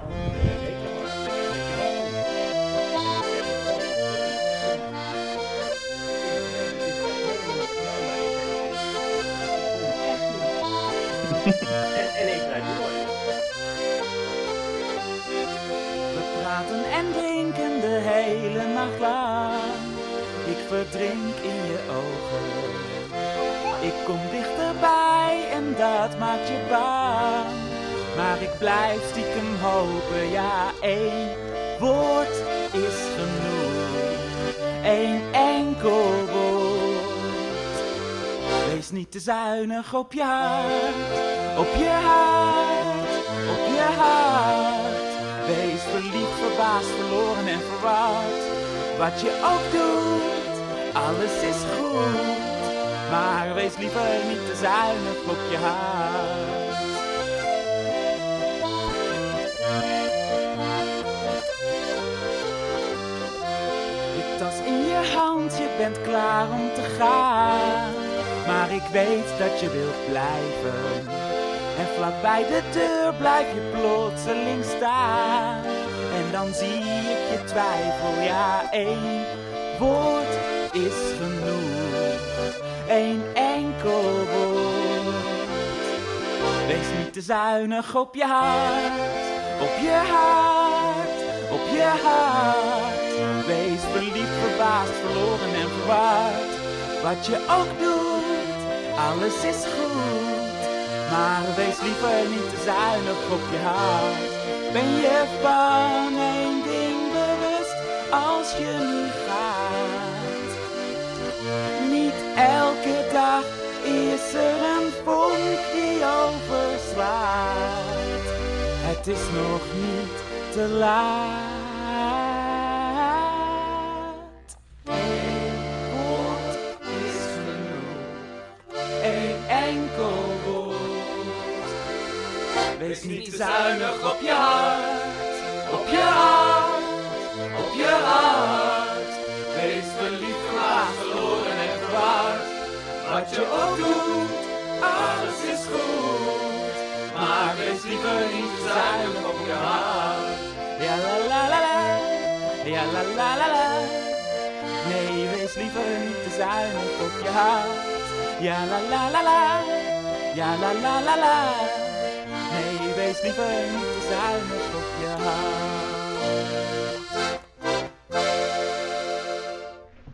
We praten en drinken de hele nacht lang. Ik verdrink in je ogen. Dat maakt je bang. Maar ik blijf stiekem hopen, ja, één woord is genoeg. Eén enkel woord. Wees niet te zuinig op je hart, op je hart, op je hart. Wees verliefd, verbaasd, verloren en verward. Wat je ook doet, alles is goed. Maar wees liever niet te zuinig op je hart. Je tas in je hand, je bent klaar om te gaan. Maar ik weet dat je wilt blijven. En vlak bij de deur blijf je plotseling staan. En dan zie ik je twijfel, ja, één woord is genoeg. Eén enkel woord. Wees niet te zuinig op je hart, op je hart, op je hart. Wees verliefd, verbaasd, verloren en verward. Wat je ook doet, alles is goed. Maar wees liever niet te zuinig op je hart. Ben je van één ding bewust als je nu gaat? Niet elke dag is er een vonk die overslaat. Het is nog niet te laat. Eén woord is genoeg. Eén enkel woord. Wees niet zuinig op je hart, op je hart, op je hart. Wat je ook doet, alles is goed. Maar wees liever niet te zuinig op je hart. Ja la la la la, ja la la la la. Nee, wees liever niet te zuinig op je hart. Ja la la la la, ja la la la la. Nee, wees liever niet te zuinig op je hart.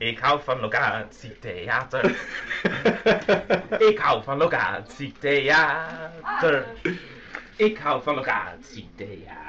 Ik hou van locatietheater. *laughs* Ik hou van locatietheater. Ik hou van locatietheater.